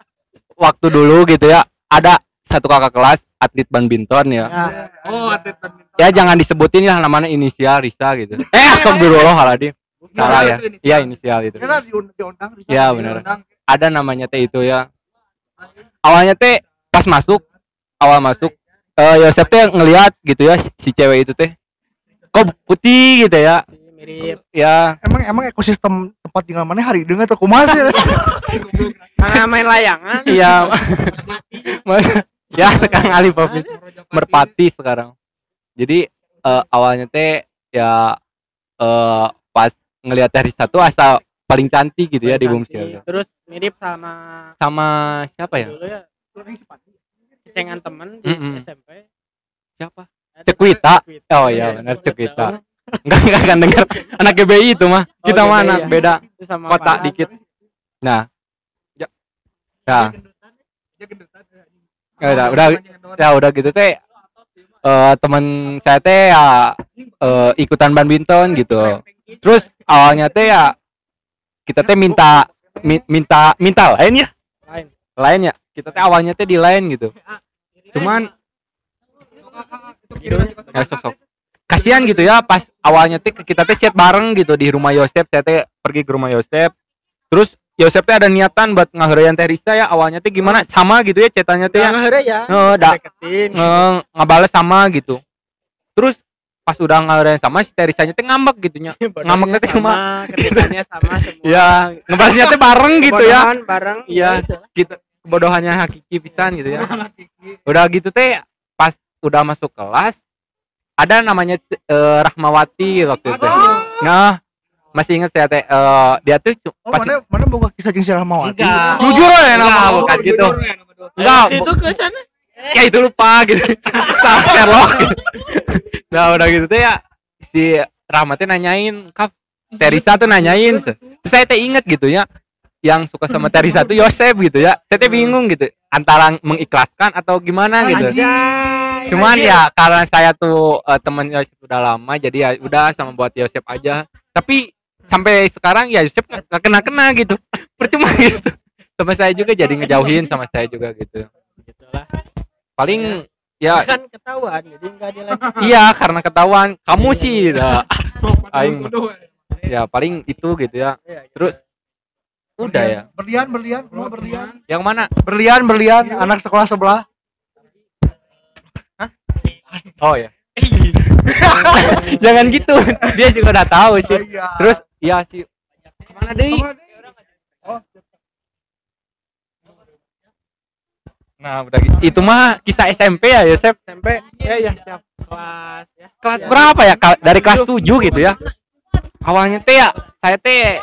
[SPEAKER 4] Waktu dulu gitu ya ada satu kakak kelas atlet badminton ya.
[SPEAKER 3] Ya,
[SPEAKER 1] Oh, atlet badminton.
[SPEAKER 4] Ya jangan disebutin lah namanya inisial Risa gitu. Eh astagfirullahaladzim. salah ya. Iya inisial? itu Iya, benar. Ada namanya teh itu ya. Awalnya teh pas masuk awal masuk eh Yosep teh ngelihat gitu ya si, cewek itu teh. Kok putih gitu ya?
[SPEAKER 3] Mirip.
[SPEAKER 4] Ya.
[SPEAKER 5] Emang emang ekosistem tempat tinggal mana hari atau kumaha sih?
[SPEAKER 3] karena main layangan?
[SPEAKER 4] Iya. Ya Kang Ali merpati sekarang jadi eh, awalnya teh ya eh pas ngelihat dari satu asal paling cantik gitu ya di Bumi Siaga.
[SPEAKER 3] terus mirip sama
[SPEAKER 4] sama siapa ya
[SPEAKER 3] dulu ya cengan temen di
[SPEAKER 4] Mm-mm.
[SPEAKER 3] SMP
[SPEAKER 4] siapa Cekwita. Oh iya, benar, Cekwita. enggak enggak akan dengar anak GBI itu mah
[SPEAKER 3] Oh,
[SPEAKER 4] kita mah
[SPEAKER 3] GBI
[SPEAKER 4] anak
[SPEAKER 3] ya.
[SPEAKER 4] beda
[SPEAKER 3] Itu sama
[SPEAKER 4] kota
[SPEAKER 3] Farhan.
[SPEAKER 4] dikit nah ya ya
[SPEAKER 1] gendutan.
[SPEAKER 4] ya udah udah ya udah gitu teh eh teman saya teh ya eh, ikutan badminton gitu. Terus awalnya teh ya kita teh minta mi- minta minta lain ya?
[SPEAKER 3] Lain.
[SPEAKER 4] lain ya? Kita teh awalnya teh di lain gitu. Cuman ya sok sok. Kasihan gitu ya pas awalnya teh kita teh chat bareng gitu di rumah Yosep. Saya teh pergi ke rumah Yosep. Terus Yosep teh ada niatan buat ngahereyan teh Risa ya awalnya teh gimana sama gitu ya cetannya teh ya
[SPEAKER 3] Nggak ya.
[SPEAKER 4] Da- nge ngebales sama gitu terus pas udah ngahereyan sama si Terisanya teh ngambek gitu nya Ngambeknya teh
[SPEAKER 3] sama, sama semua.
[SPEAKER 4] ya ngebalesnya teh bareng gitu ya
[SPEAKER 3] Kebodohan bareng.
[SPEAKER 4] Iya.
[SPEAKER 3] gitu.
[SPEAKER 4] gitu kebodohannya hakiki pisan gitu ya udah gitu teh pas udah masuk kelas ada namanya eh, Rahmawati waktu itu nah masih inget saya teh? Eh, dia tuh
[SPEAKER 5] Oh,
[SPEAKER 4] pas
[SPEAKER 5] mana mana boga kisah jeung si Rahmawati.
[SPEAKER 2] Enggak.
[SPEAKER 4] jujur ya nama
[SPEAKER 2] Enggak,
[SPEAKER 4] bukan gitu. enggak.
[SPEAKER 3] Itu ke sana.
[SPEAKER 4] ya itu lupa gitu. Salah Sherlock. Nah udah gitu tuh ya si Rahmatnya nanyain kaf Teresa tuh nanyain saya teh inget gitu ya yang suka sama Teresa tuh Yosef gitu ya. Saya teh bingung gitu antara mengikhlaskan atau gimana gitu. cuman ya karena saya tuh eh, teman Yosef udah lama jadi ya udah sama buat Yosef aja. Tapi sampai sekarang ya Yosef nggak kena kena gitu. Percuma gitu. Sama saya juga jadi ngejauhin sama saya juga gitu.
[SPEAKER 3] Gitulah.
[SPEAKER 4] paling ya
[SPEAKER 3] Kan ketahuan jadi enggak dilanjut.
[SPEAKER 4] iya karena ketahuan. Kamu sih dah. Aing.
[SPEAKER 1] ya.
[SPEAKER 4] ya paling itu gitu ya.
[SPEAKER 3] Iya, gitu.
[SPEAKER 4] terus udah ya?
[SPEAKER 5] Berlian, berlian, semua berlian.
[SPEAKER 4] yang mana?
[SPEAKER 5] Berlian, berlian, anak sekolah sebelah.
[SPEAKER 4] oh ya. Jangan gitu. Dia juga udah tahu sih.
[SPEAKER 5] Iya.
[SPEAKER 4] terus ya sih. Ke mana deh nah udah gitu. itu mah kisah SMP ya Yosep SMP ya ya siap.
[SPEAKER 3] Kelas ya.
[SPEAKER 4] kelas berapa ya? Dari kelas 7 gitu ya? Awalnya teh ya saya teh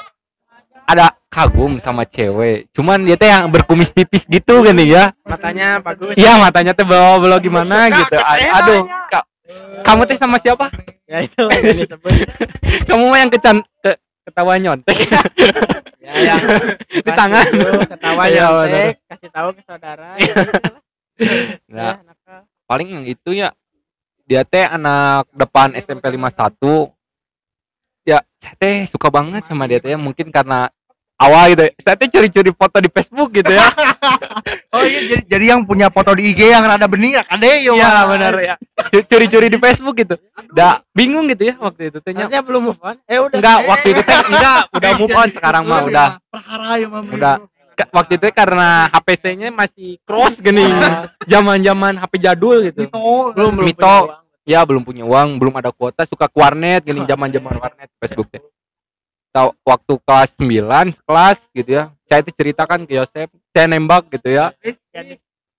[SPEAKER 4] ada kagum sama cewek. Cuman dia teh yang berkumis tipis gitu gini ya?
[SPEAKER 3] Matanya bagus.
[SPEAKER 4] iya matanya teh bawa bawa gimana
[SPEAKER 3] Suka
[SPEAKER 4] gitu. aduh
[SPEAKER 3] ya.
[SPEAKER 4] Ka- kamu teh sama siapa?
[SPEAKER 3] Ya itu yang disebut.
[SPEAKER 4] kamu mah yang kecan ke, ketawa nyontek.
[SPEAKER 3] Ya yang
[SPEAKER 4] di tangan
[SPEAKER 3] ketawa
[SPEAKER 4] Iya,
[SPEAKER 3] nyontek, kasih tahu ke saudara. ya
[SPEAKER 4] nah
[SPEAKER 3] Ya,
[SPEAKER 4] paling itu ya dia teh anak depan SMP 51 ya saya teh suka banget sama dia teh mungkin karena awal gitu saya teh curi-curi foto di Facebook gitu ya.
[SPEAKER 5] Oh iya, jadi, jadi yang punya foto di IG yang rada bening ya kade yo.
[SPEAKER 4] Iya benar ya curi-curi di Facebook gitu. Dah bingung gitu ya waktu itu teh nya.
[SPEAKER 3] Artinya belum move on. Eh udah.
[SPEAKER 4] enggak waktu itu teh enggak udah move on sekarang mah udah.
[SPEAKER 5] Perkara ya mah.
[SPEAKER 4] udah. Ka- waktu itu karena HPC-nya masih cross gini. Zaman-zaman HP jadul gitu.
[SPEAKER 5] Itu
[SPEAKER 3] belum belum
[SPEAKER 4] Mito. ya belum punya uang belum ada kuota suka ke warnet gini zaman zaman warnet Facebook teh tahu waktu kelas 9 kelas gitu ya. Saya itu ceritakan ke Yosep saya nembak gitu ya.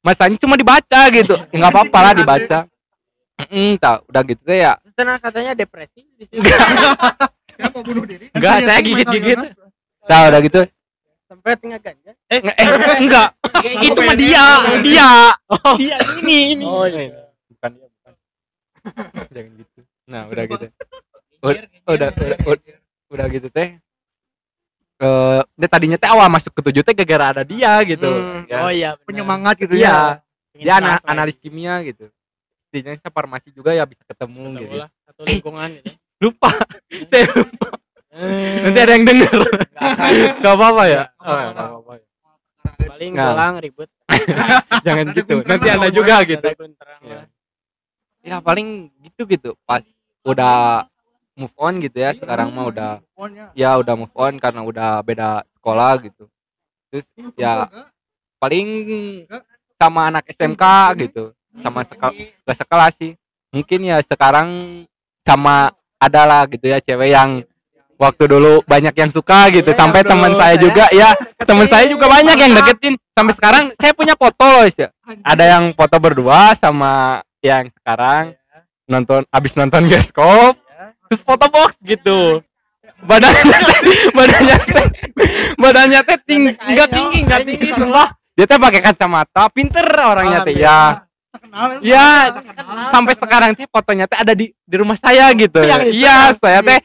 [SPEAKER 4] Masanya cuma dibaca gitu. Ya, nggak apa-apa lah dibaca Mm, tak udah gitu ya.
[SPEAKER 3] Terus katanya depresi di sini.
[SPEAKER 1] Kenapa bunuh diri?
[SPEAKER 4] enggak saya gigit gigit tak udah gitu.
[SPEAKER 3] Sampai tinggal ganja.
[SPEAKER 4] eh, eh enggak. Itu mah dia dia. Dia ini ini.
[SPEAKER 3] Oh iya.
[SPEAKER 4] bukan dia bukan. Jangan gitu. Nah udah gitu. Udah udah udah, udah, gitu teh. Eh dia tadinya teh awal masuk ke tujuh teh gara-gara ada dia gitu.
[SPEAKER 3] Hmm,
[SPEAKER 4] ya.
[SPEAKER 3] Oh iya.
[SPEAKER 5] penyemangat gitu
[SPEAKER 4] iya.
[SPEAKER 5] ya.
[SPEAKER 4] Dia analis kimia gitu Saya farmasi juga ya bisa ketemu
[SPEAKER 3] Ketemu
[SPEAKER 4] gitu
[SPEAKER 3] lah, satu lingkungan gitu.
[SPEAKER 4] lupa saya lupa
[SPEAKER 3] Eh,
[SPEAKER 4] nanti ada yang denger
[SPEAKER 3] nggak
[SPEAKER 4] gak apa-apa ya oh,
[SPEAKER 1] apa-apa.
[SPEAKER 4] nggak apa-apa ya.
[SPEAKER 3] paling
[SPEAKER 4] Nggak.
[SPEAKER 3] pulang ribut.
[SPEAKER 4] jangan
[SPEAKER 1] Ada
[SPEAKER 4] gitu nanti
[SPEAKER 1] pokoknya.
[SPEAKER 4] juga gitu
[SPEAKER 3] Ada
[SPEAKER 4] Iya.
[SPEAKER 3] lah.
[SPEAKER 4] ya paling gitu gitu pas udah move on gitu ya sekarang mah udah ya udah move on karena udah beda sekolah gitu terus ya paling sama anak SMK gitu sama sekal gak sekelas sih. Mungkin ya sekarang sama adalah gitu ya cewek yang waktu dulu banyak yang suka gitu.
[SPEAKER 3] Iya,
[SPEAKER 4] sampai
[SPEAKER 3] yang
[SPEAKER 4] teman saya juga ya teman saya juga banyak yang deketin. Sampai sekarang saya punya foto loh ya. Ada yang foto berdua sama yang sekarang. Nonton abis nonton bioskop terus foto box gitu. Badannya badannya badannya teh ting nggak tinggi nggak tinggi sumpah. Dia teh pakai kacamata pinter orangnya teh ya
[SPEAKER 5] Terkenal
[SPEAKER 4] ya sampai sekarang teh fotonya teh ada di di rumah saya gitu.
[SPEAKER 3] Yang itu,
[SPEAKER 4] iya
[SPEAKER 3] yang
[SPEAKER 4] saya teh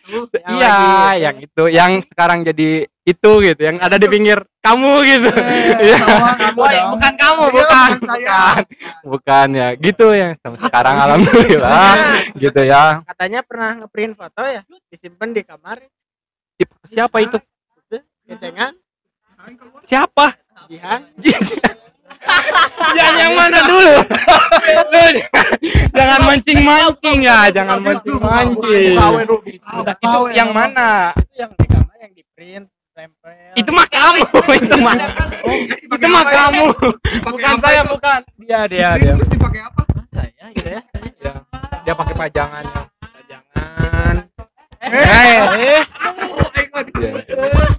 [SPEAKER 4] iya yang itu yang sekarang jadi itu gitu yang ada di pinggir kamu gitu. Iya.
[SPEAKER 5] Wah,
[SPEAKER 4] Wah, bukan kamu
[SPEAKER 5] Iya,
[SPEAKER 4] bukan.
[SPEAKER 5] bukan saya.
[SPEAKER 4] bukan. Bukan ya gitu ya sampai sekarang alhamdulillah. Gitu ya.
[SPEAKER 3] Katanya pernah ngeprint foto ya, disimpan di kamar.
[SPEAKER 4] Siapa itu?
[SPEAKER 3] Kecengan,
[SPEAKER 4] siapa?
[SPEAKER 3] Jihan.
[SPEAKER 4] Jangan yang mana dulu? Lu jangan mancing-mancing ya, jangan mancing-mancing. Udah, itu yang mana?
[SPEAKER 3] Itu yang di kamar yang di print, tempel
[SPEAKER 4] itu mah kamu. Itu mah itu mah kamu. Bukan saya bukan. Dia dia dia.
[SPEAKER 1] terus dipakai apa?
[SPEAKER 3] Saya gitu ya.
[SPEAKER 4] Dia, dia pakai pajangan.
[SPEAKER 3] Jangan
[SPEAKER 4] eh.
[SPEAKER 3] Eh.
[SPEAKER 4] Iya.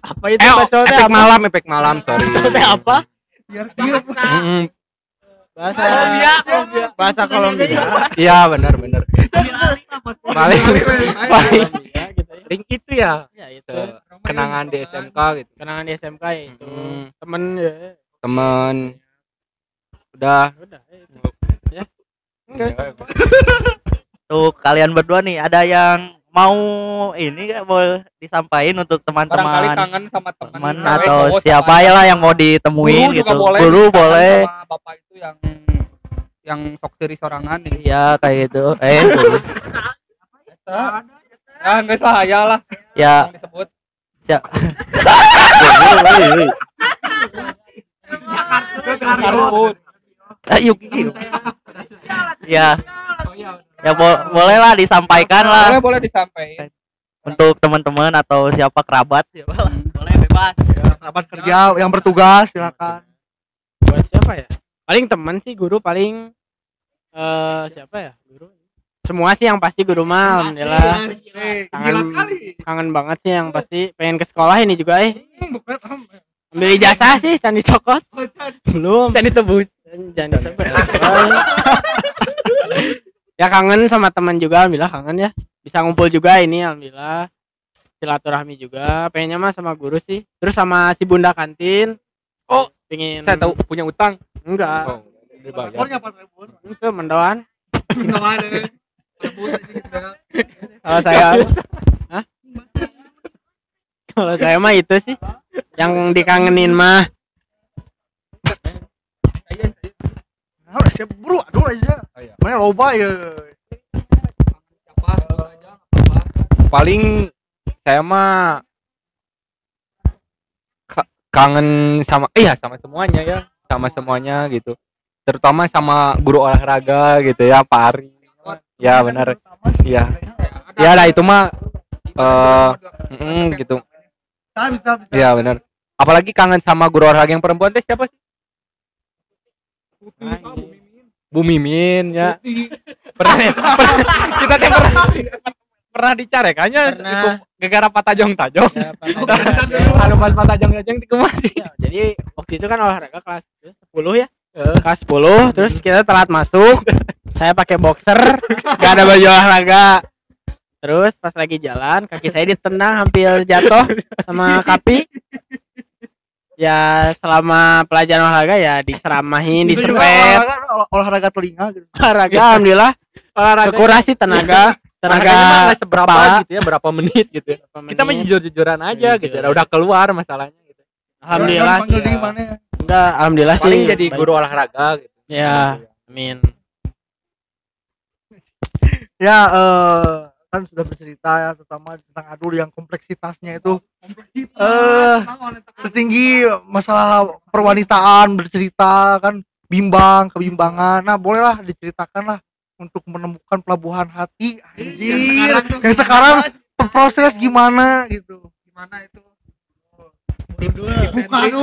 [SPEAKER 3] apa itu?
[SPEAKER 4] Eh. Efek malam efek malam sorry
[SPEAKER 3] teh apa
[SPEAKER 5] biar dia
[SPEAKER 4] Mm-mm.
[SPEAKER 3] bahasa. Bahasa. Kolombia.
[SPEAKER 4] Iya benar benar. Paling paling ring itu ya?
[SPEAKER 3] Ya itu.
[SPEAKER 4] Ke- kenangan di SMK gitu.
[SPEAKER 3] Kenangan di SMK ya itu. Temen ya.
[SPEAKER 4] Temen. Udah.
[SPEAKER 3] Udah eh, itu.
[SPEAKER 2] Tuh kalian berdua nih ada yang mau ini gak mau disampaikan untuk
[SPEAKER 1] barangkali
[SPEAKER 2] teman-teman
[SPEAKER 1] kangen sama teman
[SPEAKER 2] atau
[SPEAKER 1] cowok,
[SPEAKER 2] siapa
[SPEAKER 1] sama-
[SPEAKER 2] ya lah yang mau ditemuin
[SPEAKER 1] Guru
[SPEAKER 2] gitu.
[SPEAKER 1] boleh
[SPEAKER 2] guru boleh.
[SPEAKER 1] sama bapak itu yang yang sok tiri sorangan nih.
[SPEAKER 2] Iya kayak gitu. Eh
[SPEAKER 1] ya nggak saya lah.
[SPEAKER 2] Ya.
[SPEAKER 1] Disebut.
[SPEAKER 2] Ya. Ayo Kiki. ya.
[SPEAKER 1] Oh, iya.
[SPEAKER 2] Ya bo- boleh lah disampaikan lah.
[SPEAKER 1] Boleh boleh disampaikan.
[SPEAKER 2] Untuk teman-teman atau siapa kerabat siapa lah boleh bebas.
[SPEAKER 5] Kerabat kerja yang bertugas silakan.
[SPEAKER 3] Buat siapa ya? Paling teman sih guru paling eh siapa ya? Guru? Semua sih yang pasti guru mah alhamdulillah. kangen
[SPEAKER 1] Gila kali.
[SPEAKER 3] kangen banget sih yang pasti. Pengen ke sekolah ini juga eh.
[SPEAKER 5] Hmm, bukan, am.
[SPEAKER 3] ambil ijazah sih candi cokot. Belum.
[SPEAKER 4] Dan ditebus
[SPEAKER 3] jangan disebut ya kangen sama teman juga alhamdulillah kangen ya. Bisa ngumpul juga ini alhamdulillah. Silaturahmi juga. Pengennya mah sama guru sih. Terus sama si bunda kantin.
[SPEAKER 4] Oh,
[SPEAKER 3] pengen
[SPEAKER 4] saya tahu punya utang?
[SPEAKER 3] Enggak.
[SPEAKER 4] Oh, dibayar
[SPEAKER 5] Tribun.
[SPEAKER 3] itu mendoan.
[SPEAKER 1] Gitu ya.
[SPEAKER 3] kalau saya Hah? kalau saya mah itu sih yang dikangenin mah.
[SPEAKER 5] Udah siap buru aduh aja
[SPEAKER 4] iya.
[SPEAKER 5] mana loba ya
[SPEAKER 4] paling saya mah ka- kangen sama iya sama semuanya ya. Sama semuanya gitu. Terutama sama guru olahraga gitu ya Pak Ari. Ya benar. Iya. Ya lah itu mah eh mm, gitu.
[SPEAKER 5] Bisa bisa bisa.
[SPEAKER 4] Iya benar. Apalagi kangen sama guru olahraga yang perempuan teh siapa sih Bu Mimin ya. Pernah pernah- kita teh pernah pernah dicarekannya
[SPEAKER 3] Pernah.
[SPEAKER 4] gegara patajong tajong
[SPEAKER 3] Ya,
[SPEAKER 4] anu pas patajong tajong dikumasi
[SPEAKER 3] Ya, jadi waktu itu kan olahraga kelas 10 ya? Kelas 10 terus kita telat masuk. Saya pakai boxer gak ada baju olahraga. Terus pas lagi jalan kaki saya ditendang hampir jatuh sama kapi ya selama pelajaran olahraga ya diseramahin
[SPEAKER 5] Itu olahraga, olah- olahraga telinga gitu
[SPEAKER 3] olahraga alhamdulillah
[SPEAKER 4] olahraga
[SPEAKER 3] kekuras sih tenaga
[SPEAKER 4] tenaga seberapa
[SPEAKER 3] kepala.
[SPEAKER 4] gitu ya berapa menit gitu ya. kita mah
[SPEAKER 3] menit.
[SPEAKER 4] jujur jujuran aja
[SPEAKER 3] Jujur.
[SPEAKER 4] gitu ya. udah keluar masalahnya gitu
[SPEAKER 3] alhamdulillah sih
[SPEAKER 5] mana ya
[SPEAKER 3] enggak alhamdulillah sih
[SPEAKER 4] paling jadi
[SPEAKER 3] baik.
[SPEAKER 4] guru olahraga gitu
[SPEAKER 3] ya amin
[SPEAKER 5] ya eh kan sudah bercerita ya terutama tentang adul yang kompleksitasnya itu eh tertinggi masalah perwanitaan bercerita kan bimbang kebimbangan. Nah bolehlah diceritakan lah untuk menemukan pelabuhan hati. Anjir. yang sekarang proses gimana gitu.
[SPEAKER 1] Gimana itu?
[SPEAKER 5] bukan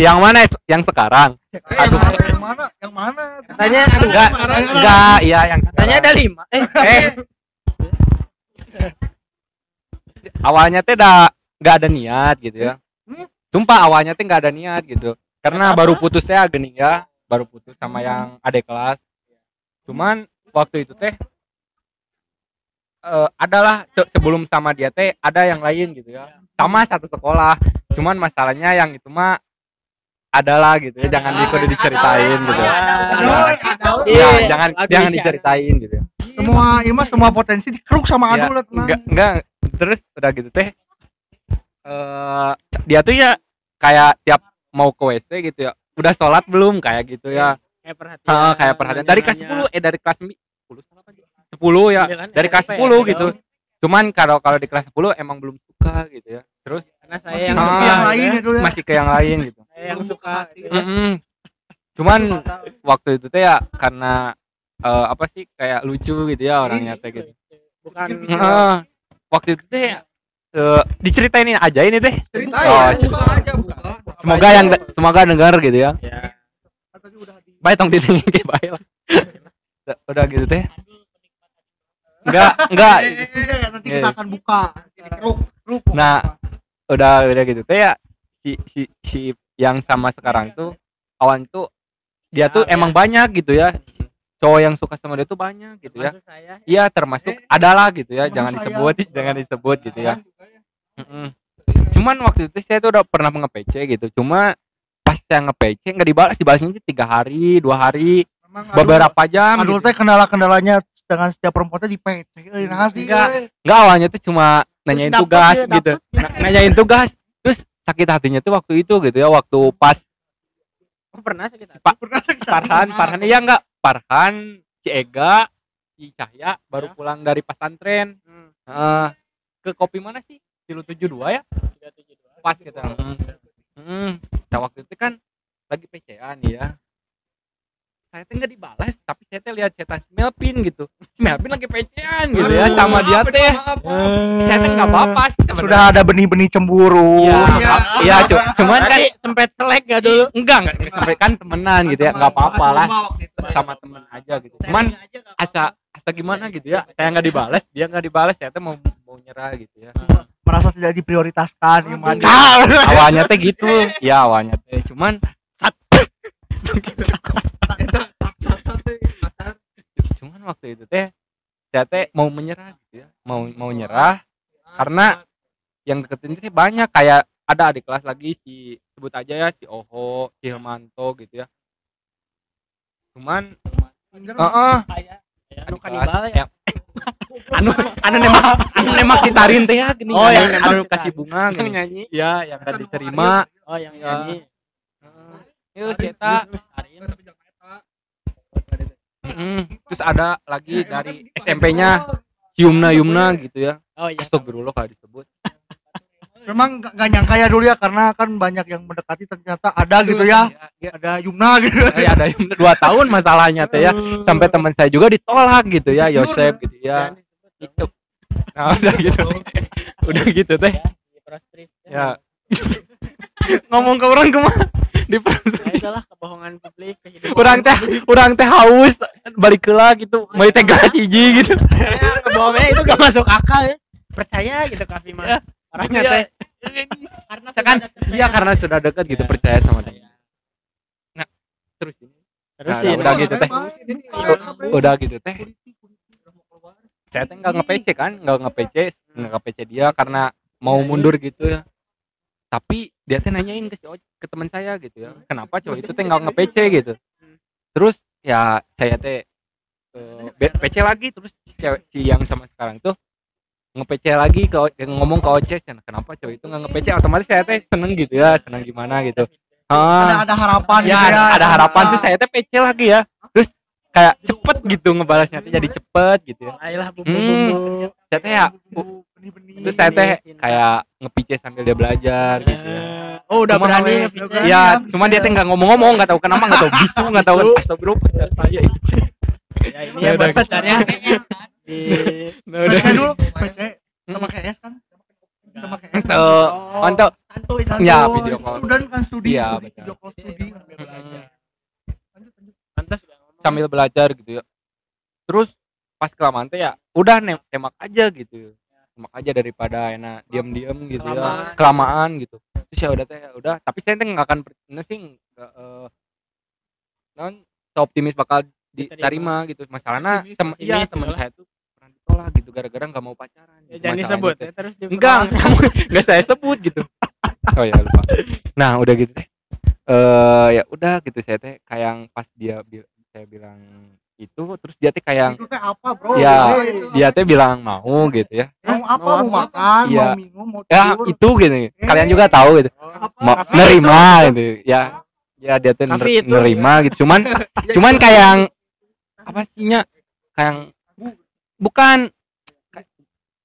[SPEAKER 4] yang mana yang sekarang?
[SPEAKER 5] Aduh yang mana? yang mana?
[SPEAKER 3] Katanya
[SPEAKER 4] enggak enggak iya yang
[SPEAKER 3] katanya ada
[SPEAKER 4] sekarang.
[SPEAKER 3] lima eh.
[SPEAKER 4] eh awalnya teh dah nggak ada niat gitu ya.
[SPEAKER 5] Hmm?
[SPEAKER 4] sumpah awalnya teh nggak ada niat gitu. Karena
[SPEAKER 3] Kenapa?
[SPEAKER 4] baru putus teh gini ya baru putus sama yang adik kelas. Cuman waktu itu teh eh, adalah se- sebelum sama dia teh ada yang lain gitu ya. Sama satu sekolah cuman masalahnya yang itu mah adalah gitu ya jangan ikut diceritain gitu ya. jangan jangan diceritain gitu ya
[SPEAKER 5] semua ya mas semua potensi dikeruk sama
[SPEAKER 4] Ya,
[SPEAKER 5] adul lah tenang
[SPEAKER 4] enggak enggak. Terus udah gitu teh eh dia tuh ya kayak tiap mau ke WC gitu ya. Udah sholat belum? Kayak gitu ya.
[SPEAKER 3] Kayak perhatian
[SPEAKER 4] Heeh, kayak perhatian. Dari kelas 10 eh dari kelas 10 10 ya. Dari kelas 10 gitu. cuman kalau kalau di kelas 10 emang belum suka gitu ya. Terus
[SPEAKER 3] karena saya
[SPEAKER 5] masih
[SPEAKER 3] yang
[SPEAKER 5] yang lain ya. dulu ya.
[SPEAKER 4] masih ke yang lain gitu.
[SPEAKER 3] Saya yang suka
[SPEAKER 4] Mm-mm. cuman waktu itu teh ya karena eh, apa sih kayak lucu gitu ya orangnya teh gitu.
[SPEAKER 3] bukan
[SPEAKER 4] Heeh. waktu itu teh eh, diceritain aja ini teh
[SPEAKER 1] Ceritain,
[SPEAKER 4] Oh,
[SPEAKER 1] buka aja, buka.
[SPEAKER 4] semoga yang semoga dengar gitu ya.
[SPEAKER 3] Ya.
[SPEAKER 4] baik tong diri baik. Lah udah gitu teh enggak enggak.
[SPEAKER 5] Eh, nanti kita
[SPEAKER 4] Iya.
[SPEAKER 5] akan buka.
[SPEAKER 4] Nah, udah udah gitu. Teh ya si si si yang sama sekarang tuh awan tuh dia tuh
[SPEAKER 3] Ya,
[SPEAKER 4] emang banyak gitu ya cowok yang suka sama dia tuh banyak gitu ya
[SPEAKER 3] saya
[SPEAKER 4] iya termasuk adalah gitu ya jangan
[SPEAKER 5] saya.
[SPEAKER 4] disebut jangan disebut gitu ya Mm-mm. cuman waktu itu saya tuh udah pernah nge-PC gitu cuma pas saya nge-PC nggak dibalas dibalasnya tiga hari dua hari
[SPEAKER 5] Memang
[SPEAKER 4] beberapa jam
[SPEAKER 5] aduh
[SPEAKER 4] gitu.
[SPEAKER 5] teh kendala-kendalanya dengan setiap perempuan teh di PC nah sih
[SPEAKER 4] Enggak.
[SPEAKER 5] euy.
[SPEAKER 4] nggak awalnya tuh cuma nanyain
[SPEAKER 3] dapet
[SPEAKER 4] tugas
[SPEAKER 3] ya,
[SPEAKER 4] gitu Na- nanyain tugas terus sakit hatinya tuh waktu itu gitu ya waktu pas
[SPEAKER 3] oh, pernah sakit hati.
[SPEAKER 4] Pak Farhan Farhan iya enggak Farhan si Ega si Cahya baru
[SPEAKER 3] Ya.
[SPEAKER 4] pulang dari pesantren
[SPEAKER 3] Hmm.
[SPEAKER 4] Eh, ke kopi mana sih tujuh dua ya
[SPEAKER 3] 372.
[SPEAKER 4] pas kita hmm. Hmm. Nah, waktu itu kan lagi PC-an ya saya tuh nggak dibalas tapi saya tuh lihat cetak Melvin gitu. Si Melvin lagi PC-an gitu ya sama dia teh. saya tuh nggak apa-apa
[SPEAKER 5] sudah ada benih-benih cemburu.
[SPEAKER 4] Iya,
[SPEAKER 1] Iya.
[SPEAKER 4] iya, cu- cuman kan
[SPEAKER 3] sempet selek gak dulu?
[SPEAKER 4] Enggak enggak. Sampai kan temenan gitu ya nggak apa-apa lah. sama temen aja gitu. Cuman asa asa gimana gitu ya? Saya nggak dibalas dia nggak dibalas saya tuh mau mau nyerah gitu ya.
[SPEAKER 5] Merasa tidak diprioritaskan gimana?
[SPEAKER 4] Awalnya teh gitu. Ya awalnya teh. Cuman cuman mau menyerah gitu ya. Mau mau nyerah karena yang deketin teh banyak. Kayak ada adik kelas lagi si sebut aja ya si Oho si Hermanto gitu ya. Cuman Heeh.
[SPEAKER 3] anu
[SPEAKER 4] adik
[SPEAKER 3] kanibal
[SPEAKER 4] kelas
[SPEAKER 3] ya.
[SPEAKER 4] yang- anu anu nembak anu nembak si Tarin teh ya gini
[SPEAKER 3] Oh, yang
[SPEAKER 4] anu- anu kasih bunga
[SPEAKER 3] yang
[SPEAKER 4] gini
[SPEAKER 3] nyanyi.
[SPEAKER 4] Ya yang kan diterima.
[SPEAKER 3] Oh yang
[SPEAKER 4] Ya.
[SPEAKER 3] nyanyi.
[SPEAKER 4] Yuk, Mm-mm. Terus ada lagi dari SMP-nya Yumna Yumna gitu ya.
[SPEAKER 3] oh iya
[SPEAKER 4] Astagfirullah kalau disebut.
[SPEAKER 5] memang gak, gak nyangka ya dulu ya karena kan banyak yang mendekati ternyata ada gitu ya
[SPEAKER 4] Ya,
[SPEAKER 5] ada Yumna gitu
[SPEAKER 4] ya ada Yumna dua tahun masalahnya teh ya. Sampai teman saya juga ditolak gitu ya, Yosep gitu ya. Itu. Nah, udah gitu. udah gitu teh. Ya. Ngomong ke orang ke mana? Di
[SPEAKER 3] ya itulah kebohongan publik kehidupan
[SPEAKER 4] orang teh orang teh haus balik lah gitu. Mau teh gas hiji gitu.
[SPEAKER 3] Kebohongannya itu gak masuk akal ya. Percaya gitu Kavi mah orangnya
[SPEAKER 4] Iya.
[SPEAKER 3] teh karena
[SPEAKER 4] kan
[SPEAKER 3] sudah
[SPEAKER 4] iya karena sudah dekat gitu
[SPEAKER 3] Ya.
[SPEAKER 4] percaya sama dia. Nah terus ini.
[SPEAKER 3] Terus
[SPEAKER 4] Nah, udah gitu teh. Udah gitu teh. Saya teh nggak nge-PC kan nggak nge-PC nggak nge-PC dia karena mau mundur gitu. Ya tapi dia teh nanyain ke cowok ke teman saya gitu ya. Kenapa cowok itu teh nggak nge-PC gitu? Terus ya saya teh eh, be- PC lagi. Terus si yang sama sekarang tuh nge-PC lagi ke ngomong ke Oces ya, kenapa cowok itu nggak nge-PC otomatis saya teh seneng gitu ya seneng gimana gitu. Ah.
[SPEAKER 5] ada ada harapan
[SPEAKER 4] ya,
[SPEAKER 5] gitu ya.
[SPEAKER 4] ada harapan sih saya teh PC lagi ya kayak cepet gitu ngebalasnya teh jadi cepet gitu ya.
[SPEAKER 3] Ayolah bumbu
[SPEAKER 4] Hmm. saya teh ya terus saya teh kayak nge-PC sambil dia belajar gitu ya.
[SPEAKER 3] Oh udah
[SPEAKER 4] Cuma
[SPEAKER 3] berani
[SPEAKER 5] Berani.
[SPEAKER 4] ya cuman dia teh nggak ngomong-ngomong nggak tahu kenapa nggak tahu bisu nggak tahu astagfirullah pacar saya itu.
[SPEAKER 3] Ya ini
[SPEAKER 4] Ya
[SPEAKER 3] ya
[SPEAKER 4] udah
[SPEAKER 3] buat
[SPEAKER 4] gitu.
[SPEAKER 3] pacarnya
[SPEAKER 4] Nah, udah.
[SPEAKER 5] Dulu PC sama KS kan? Sama KS kan?
[SPEAKER 4] Eh, mantap.
[SPEAKER 5] Santuy
[SPEAKER 4] Ya,
[SPEAKER 5] santuy.
[SPEAKER 4] video call.
[SPEAKER 5] student kan studi
[SPEAKER 4] Iya,
[SPEAKER 5] video call studi
[SPEAKER 4] Mm-mm.
[SPEAKER 3] pantas udah ngomong
[SPEAKER 4] sambil belajar gitu ya. Terus pas kelamaan teh ya udah nem tembak aja gitu. Tembak aja daripada enak diam-diam gitu ya.
[SPEAKER 3] Kelamaan.
[SPEAKER 4] kelamaan gitu. Terus ya udah teh ya udah. Tapi saya nggak akan pernah sih nggak eh, non optimis bakal diterima gitu. Masalahnya tem iya
[SPEAKER 3] pesimis,
[SPEAKER 4] teman
[SPEAKER 3] gitu
[SPEAKER 4] saya tuh pernah ditolak gitu gara-gara nggak mau pacaran
[SPEAKER 3] ya
[SPEAKER 4] gitu
[SPEAKER 3] jangan
[SPEAKER 4] masalahnya
[SPEAKER 3] disebut ya terus
[SPEAKER 4] enggak enggak saya sebut gitu. Oh ya lupa. Nah udah gitu teh. Eh ya udah gitu saya teh kayak yang pas dia saya bilang itu terus dia teh kayak
[SPEAKER 5] itu teh apa bro?
[SPEAKER 4] Ya,
[SPEAKER 5] Eh,
[SPEAKER 4] dia teh bilang mau gitu ya.
[SPEAKER 5] Mau apa
[SPEAKER 3] mau
[SPEAKER 5] mau makan
[SPEAKER 4] Iya.
[SPEAKER 5] mau minum mau
[SPEAKER 4] ya
[SPEAKER 5] tidur?
[SPEAKER 4] itu gitu. Kalian
[SPEAKER 5] Eh.
[SPEAKER 4] juga tahu gitu. Mau nerima gitu. Ya ya dia teh ner- nerima gitu. Cuman cuman kayak yang apa sihnya? Kayak bukan.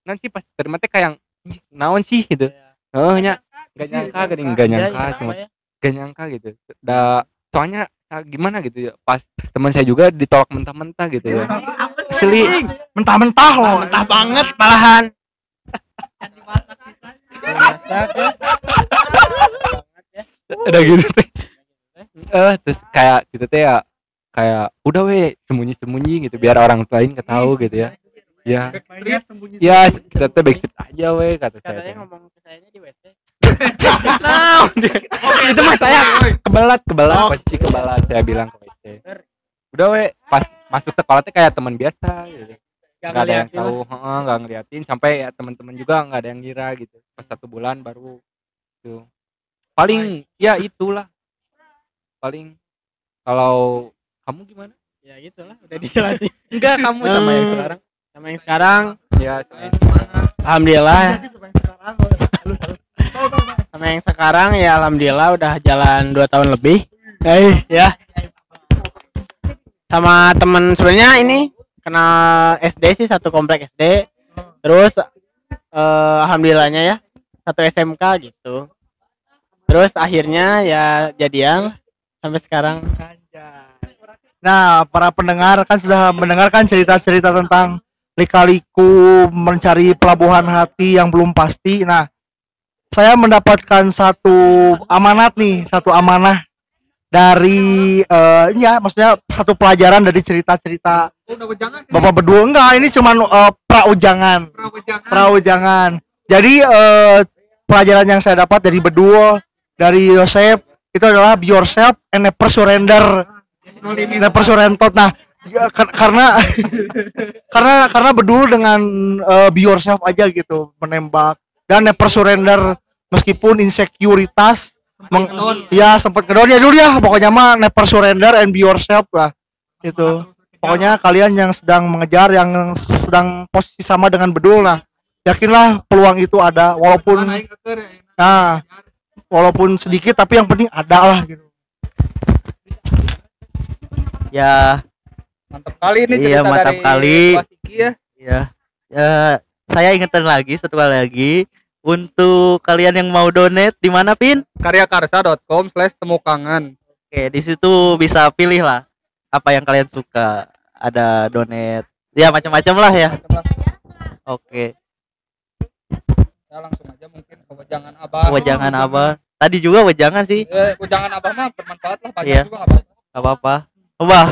[SPEAKER 4] Nanti pas terima teh kayak yang "Ih, naon sih? gitu. Oh nya gak nyangka gak gak
[SPEAKER 3] Ya,
[SPEAKER 4] nyangka
[SPEAKER 3] ya,
[SPEAKER 4] cuma
[SPEAKER 3] ya.
[SPEAKER 4] gak nyangka gitu. Da soalnya gimana? gitu ya. Pas teman saya juga ditolak mentah-mentah gitu ya. Asli
[SPEAKER 5] mentah-mentah loh.
[SPEAKER 3] mentah banget malahan. Ya.
[SPEAKER 4] udah gitu teh. Eh terus kayak gitu teh ya. Kayak udah weh sembunyi sembunyi gitu. Biar orang lain nggak tahu gitu ya. Ya.
[SPEAKER 1] Backstreet sembunyi
[SPEAKER 4] ya kita tuh backstreet aja weh kata saya
[SPEAKER 3] Katanya
[SPEAKER 4] teh.
[SPEAKER 3] ngomong ke saya di WC.
[SPEAKER 4] Nah, itu mah saya kebelat kebelat posisi kebelat saya bilang ke WC. Udah weh pas masuk sekolah teh kayak teman biasa gitu
[SPEAKER 3] Gak
[SPEAKER 4] nggak ada yang tahu nggak ngeliatin. Sampai ya teman-teman juga nggak ada yang ngira gitu. Pas satu bulan baru tuh paling ya itulah. Paling kalau kamu gimana?
[SPEAKER 3] Ya gitulah, udah dijelasin.
[SPEAKER 4] enggak kamu sama yang
[SPEAKER 3] Hmm.
[SPEAKER 4] sekarang.
[SPEAKER 3] Sama yang sekarang,
[SPEAKER 4] ya sama yang sekarang.
[SPEAKER 3] alhamdulillah. Sama yang sekarang ya alhamdulillah udah jalan 2 tahun lebih. Eh, ya. Sama temen sebenarnya ini kena SD sih satu komplek SD. Terus eh, alhamdulillahnya ya satu SMK gitu. Terus akhirnya ya jadian sampai sekarang.
[SPEAKER 5] Nah, para pendengar kan sudah mendengarkan cerita-cerita tentang lika-liku mencari pelabuhan hati yang belum pasti. Nah, saya mendapatkan satu amanat nih, satu amanah dari eh ya maksudnya satu pelajaran dari cerita-cerita
[SPEAKER 1] Oh.
[SPEAKER 5] Bapak berdua enggak, ini cuman eh, praujangan.
[SPEAKER 1] Pernah wejangan.
[SPEAKER 5] Praujangan. Jadi eh pelajaran yang saya dapat dari berdua dari Yosef itu adalah be yourself and never surrender. Never surrender. Nah, ya, kar- karena karena karena bedul dengan eh, be yourself aja gitu menembak dan never surrender meskipun insekuritas meng- ya sempat kedon ya dulu ya pokoknya mah never surrender and be yourself lah gitu. Pokoknya kalian yang sedang mengejar yang sedang posisi sama dengan bedul nah yakinlah peluang itu ada walaupun
[SPEAKER 1] ya,
[SPEAKER 5] nah walaupun sedikit tapi yang penting ada lah gitu.
[SPEAKER 2] Ya.
[SPEAKER 4] Mantap kali ini
[SPEAKER 2] Iya,
[SPEAKER 4] cerita
[SPEAKER 2] mantap
[SPEAKER 4] dari
[SPEAKER 2] kali.
[SPEAKER 4] Ya.
[SPEAKER 2] Ya Eh, saya ingetin lagi satu kali lagi untuk kalian yang mau donate di mana pin?
[SPEAKER 1] karyakarsa.com slash temukangan.
[SPEAKER 2] Oke di situ bisa pilih lah apa yang kalian suka. Ada donate ya macam-macam lah ya. Oke.
[SPEAKER 1] Ya langsung aja mungkin ke wejangan abah.
[SPEAKER 2] Wejangan apa tadi juga wejangan sih.
[SPEAKER 1] Eh, wejangan abah mah bermanfaat lah banyak
[SPEAKER 2] Iya.
[SPEAKER 1] juga apa-apa.
[SPEAKER 2] Gak apa-apa. Obah.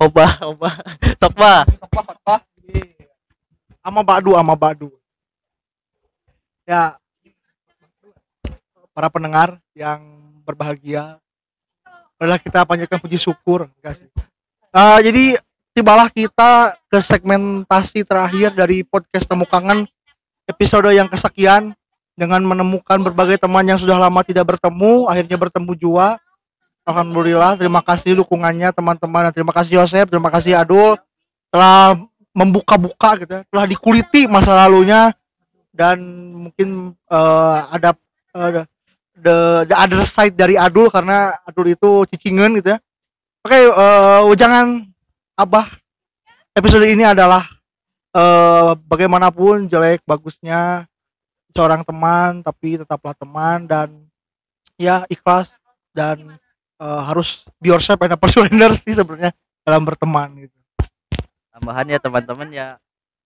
[SPEAKER 2] Obah obah. Sok bah
[SPEAKER 1] Sok bah, sok bah.
[SPEAKER 5] sama badu sama badu ya para pendengar yang berbahagia adalah kita panjatkan puji syukur Ah, jadi tibalah kita ke segmentasi terakhir dari podcast temu kangen episode yang kesekian dengan menemukan berbagai teman yang sudah lama tidak bertemu akhirnya bertemu jua. Alhamdulillah terima kasih dukungannya teman-teman. Terima kasih Yosef terima kasih Adul telah membuka-buka gitu ya, telah dikuliti masa lalunya dan mungkin eh, ada eh, the the other side dari Adul karena Adul itu cicingan gitu ya. Oke, eh, jangan Abah episode ini adalah eh, bagaimanapun jelek bagusnya seorang teman tapi tetaplah teman dan ya ikhlas dan eh, harus be yourself and never surrender sih sebenarnya dalam berteman gitu.
[SPEAKER 2] tambahan ya teman-teman ya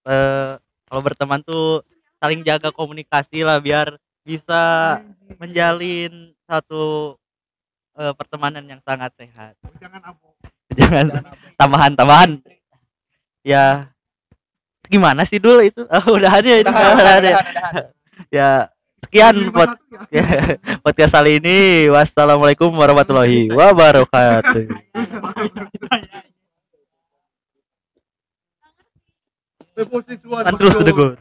[SPEAKER 2] eh kalau berteman tuh saling jaga komunikasi lah biar bisa menjalin satu eh, pertemanan yang sangat sehat.
[SPEAKER 5] Jangan Abu.
[SPEAKER 2] jangan tambahan tambahan. Ya gimana sih dulu itu? Oh, udahan ya ini udahan ya. ya sekian pod ya, podcast kali ini. Wassalamualaikum warahmatullahi wabarakatuh. Kan terus tegur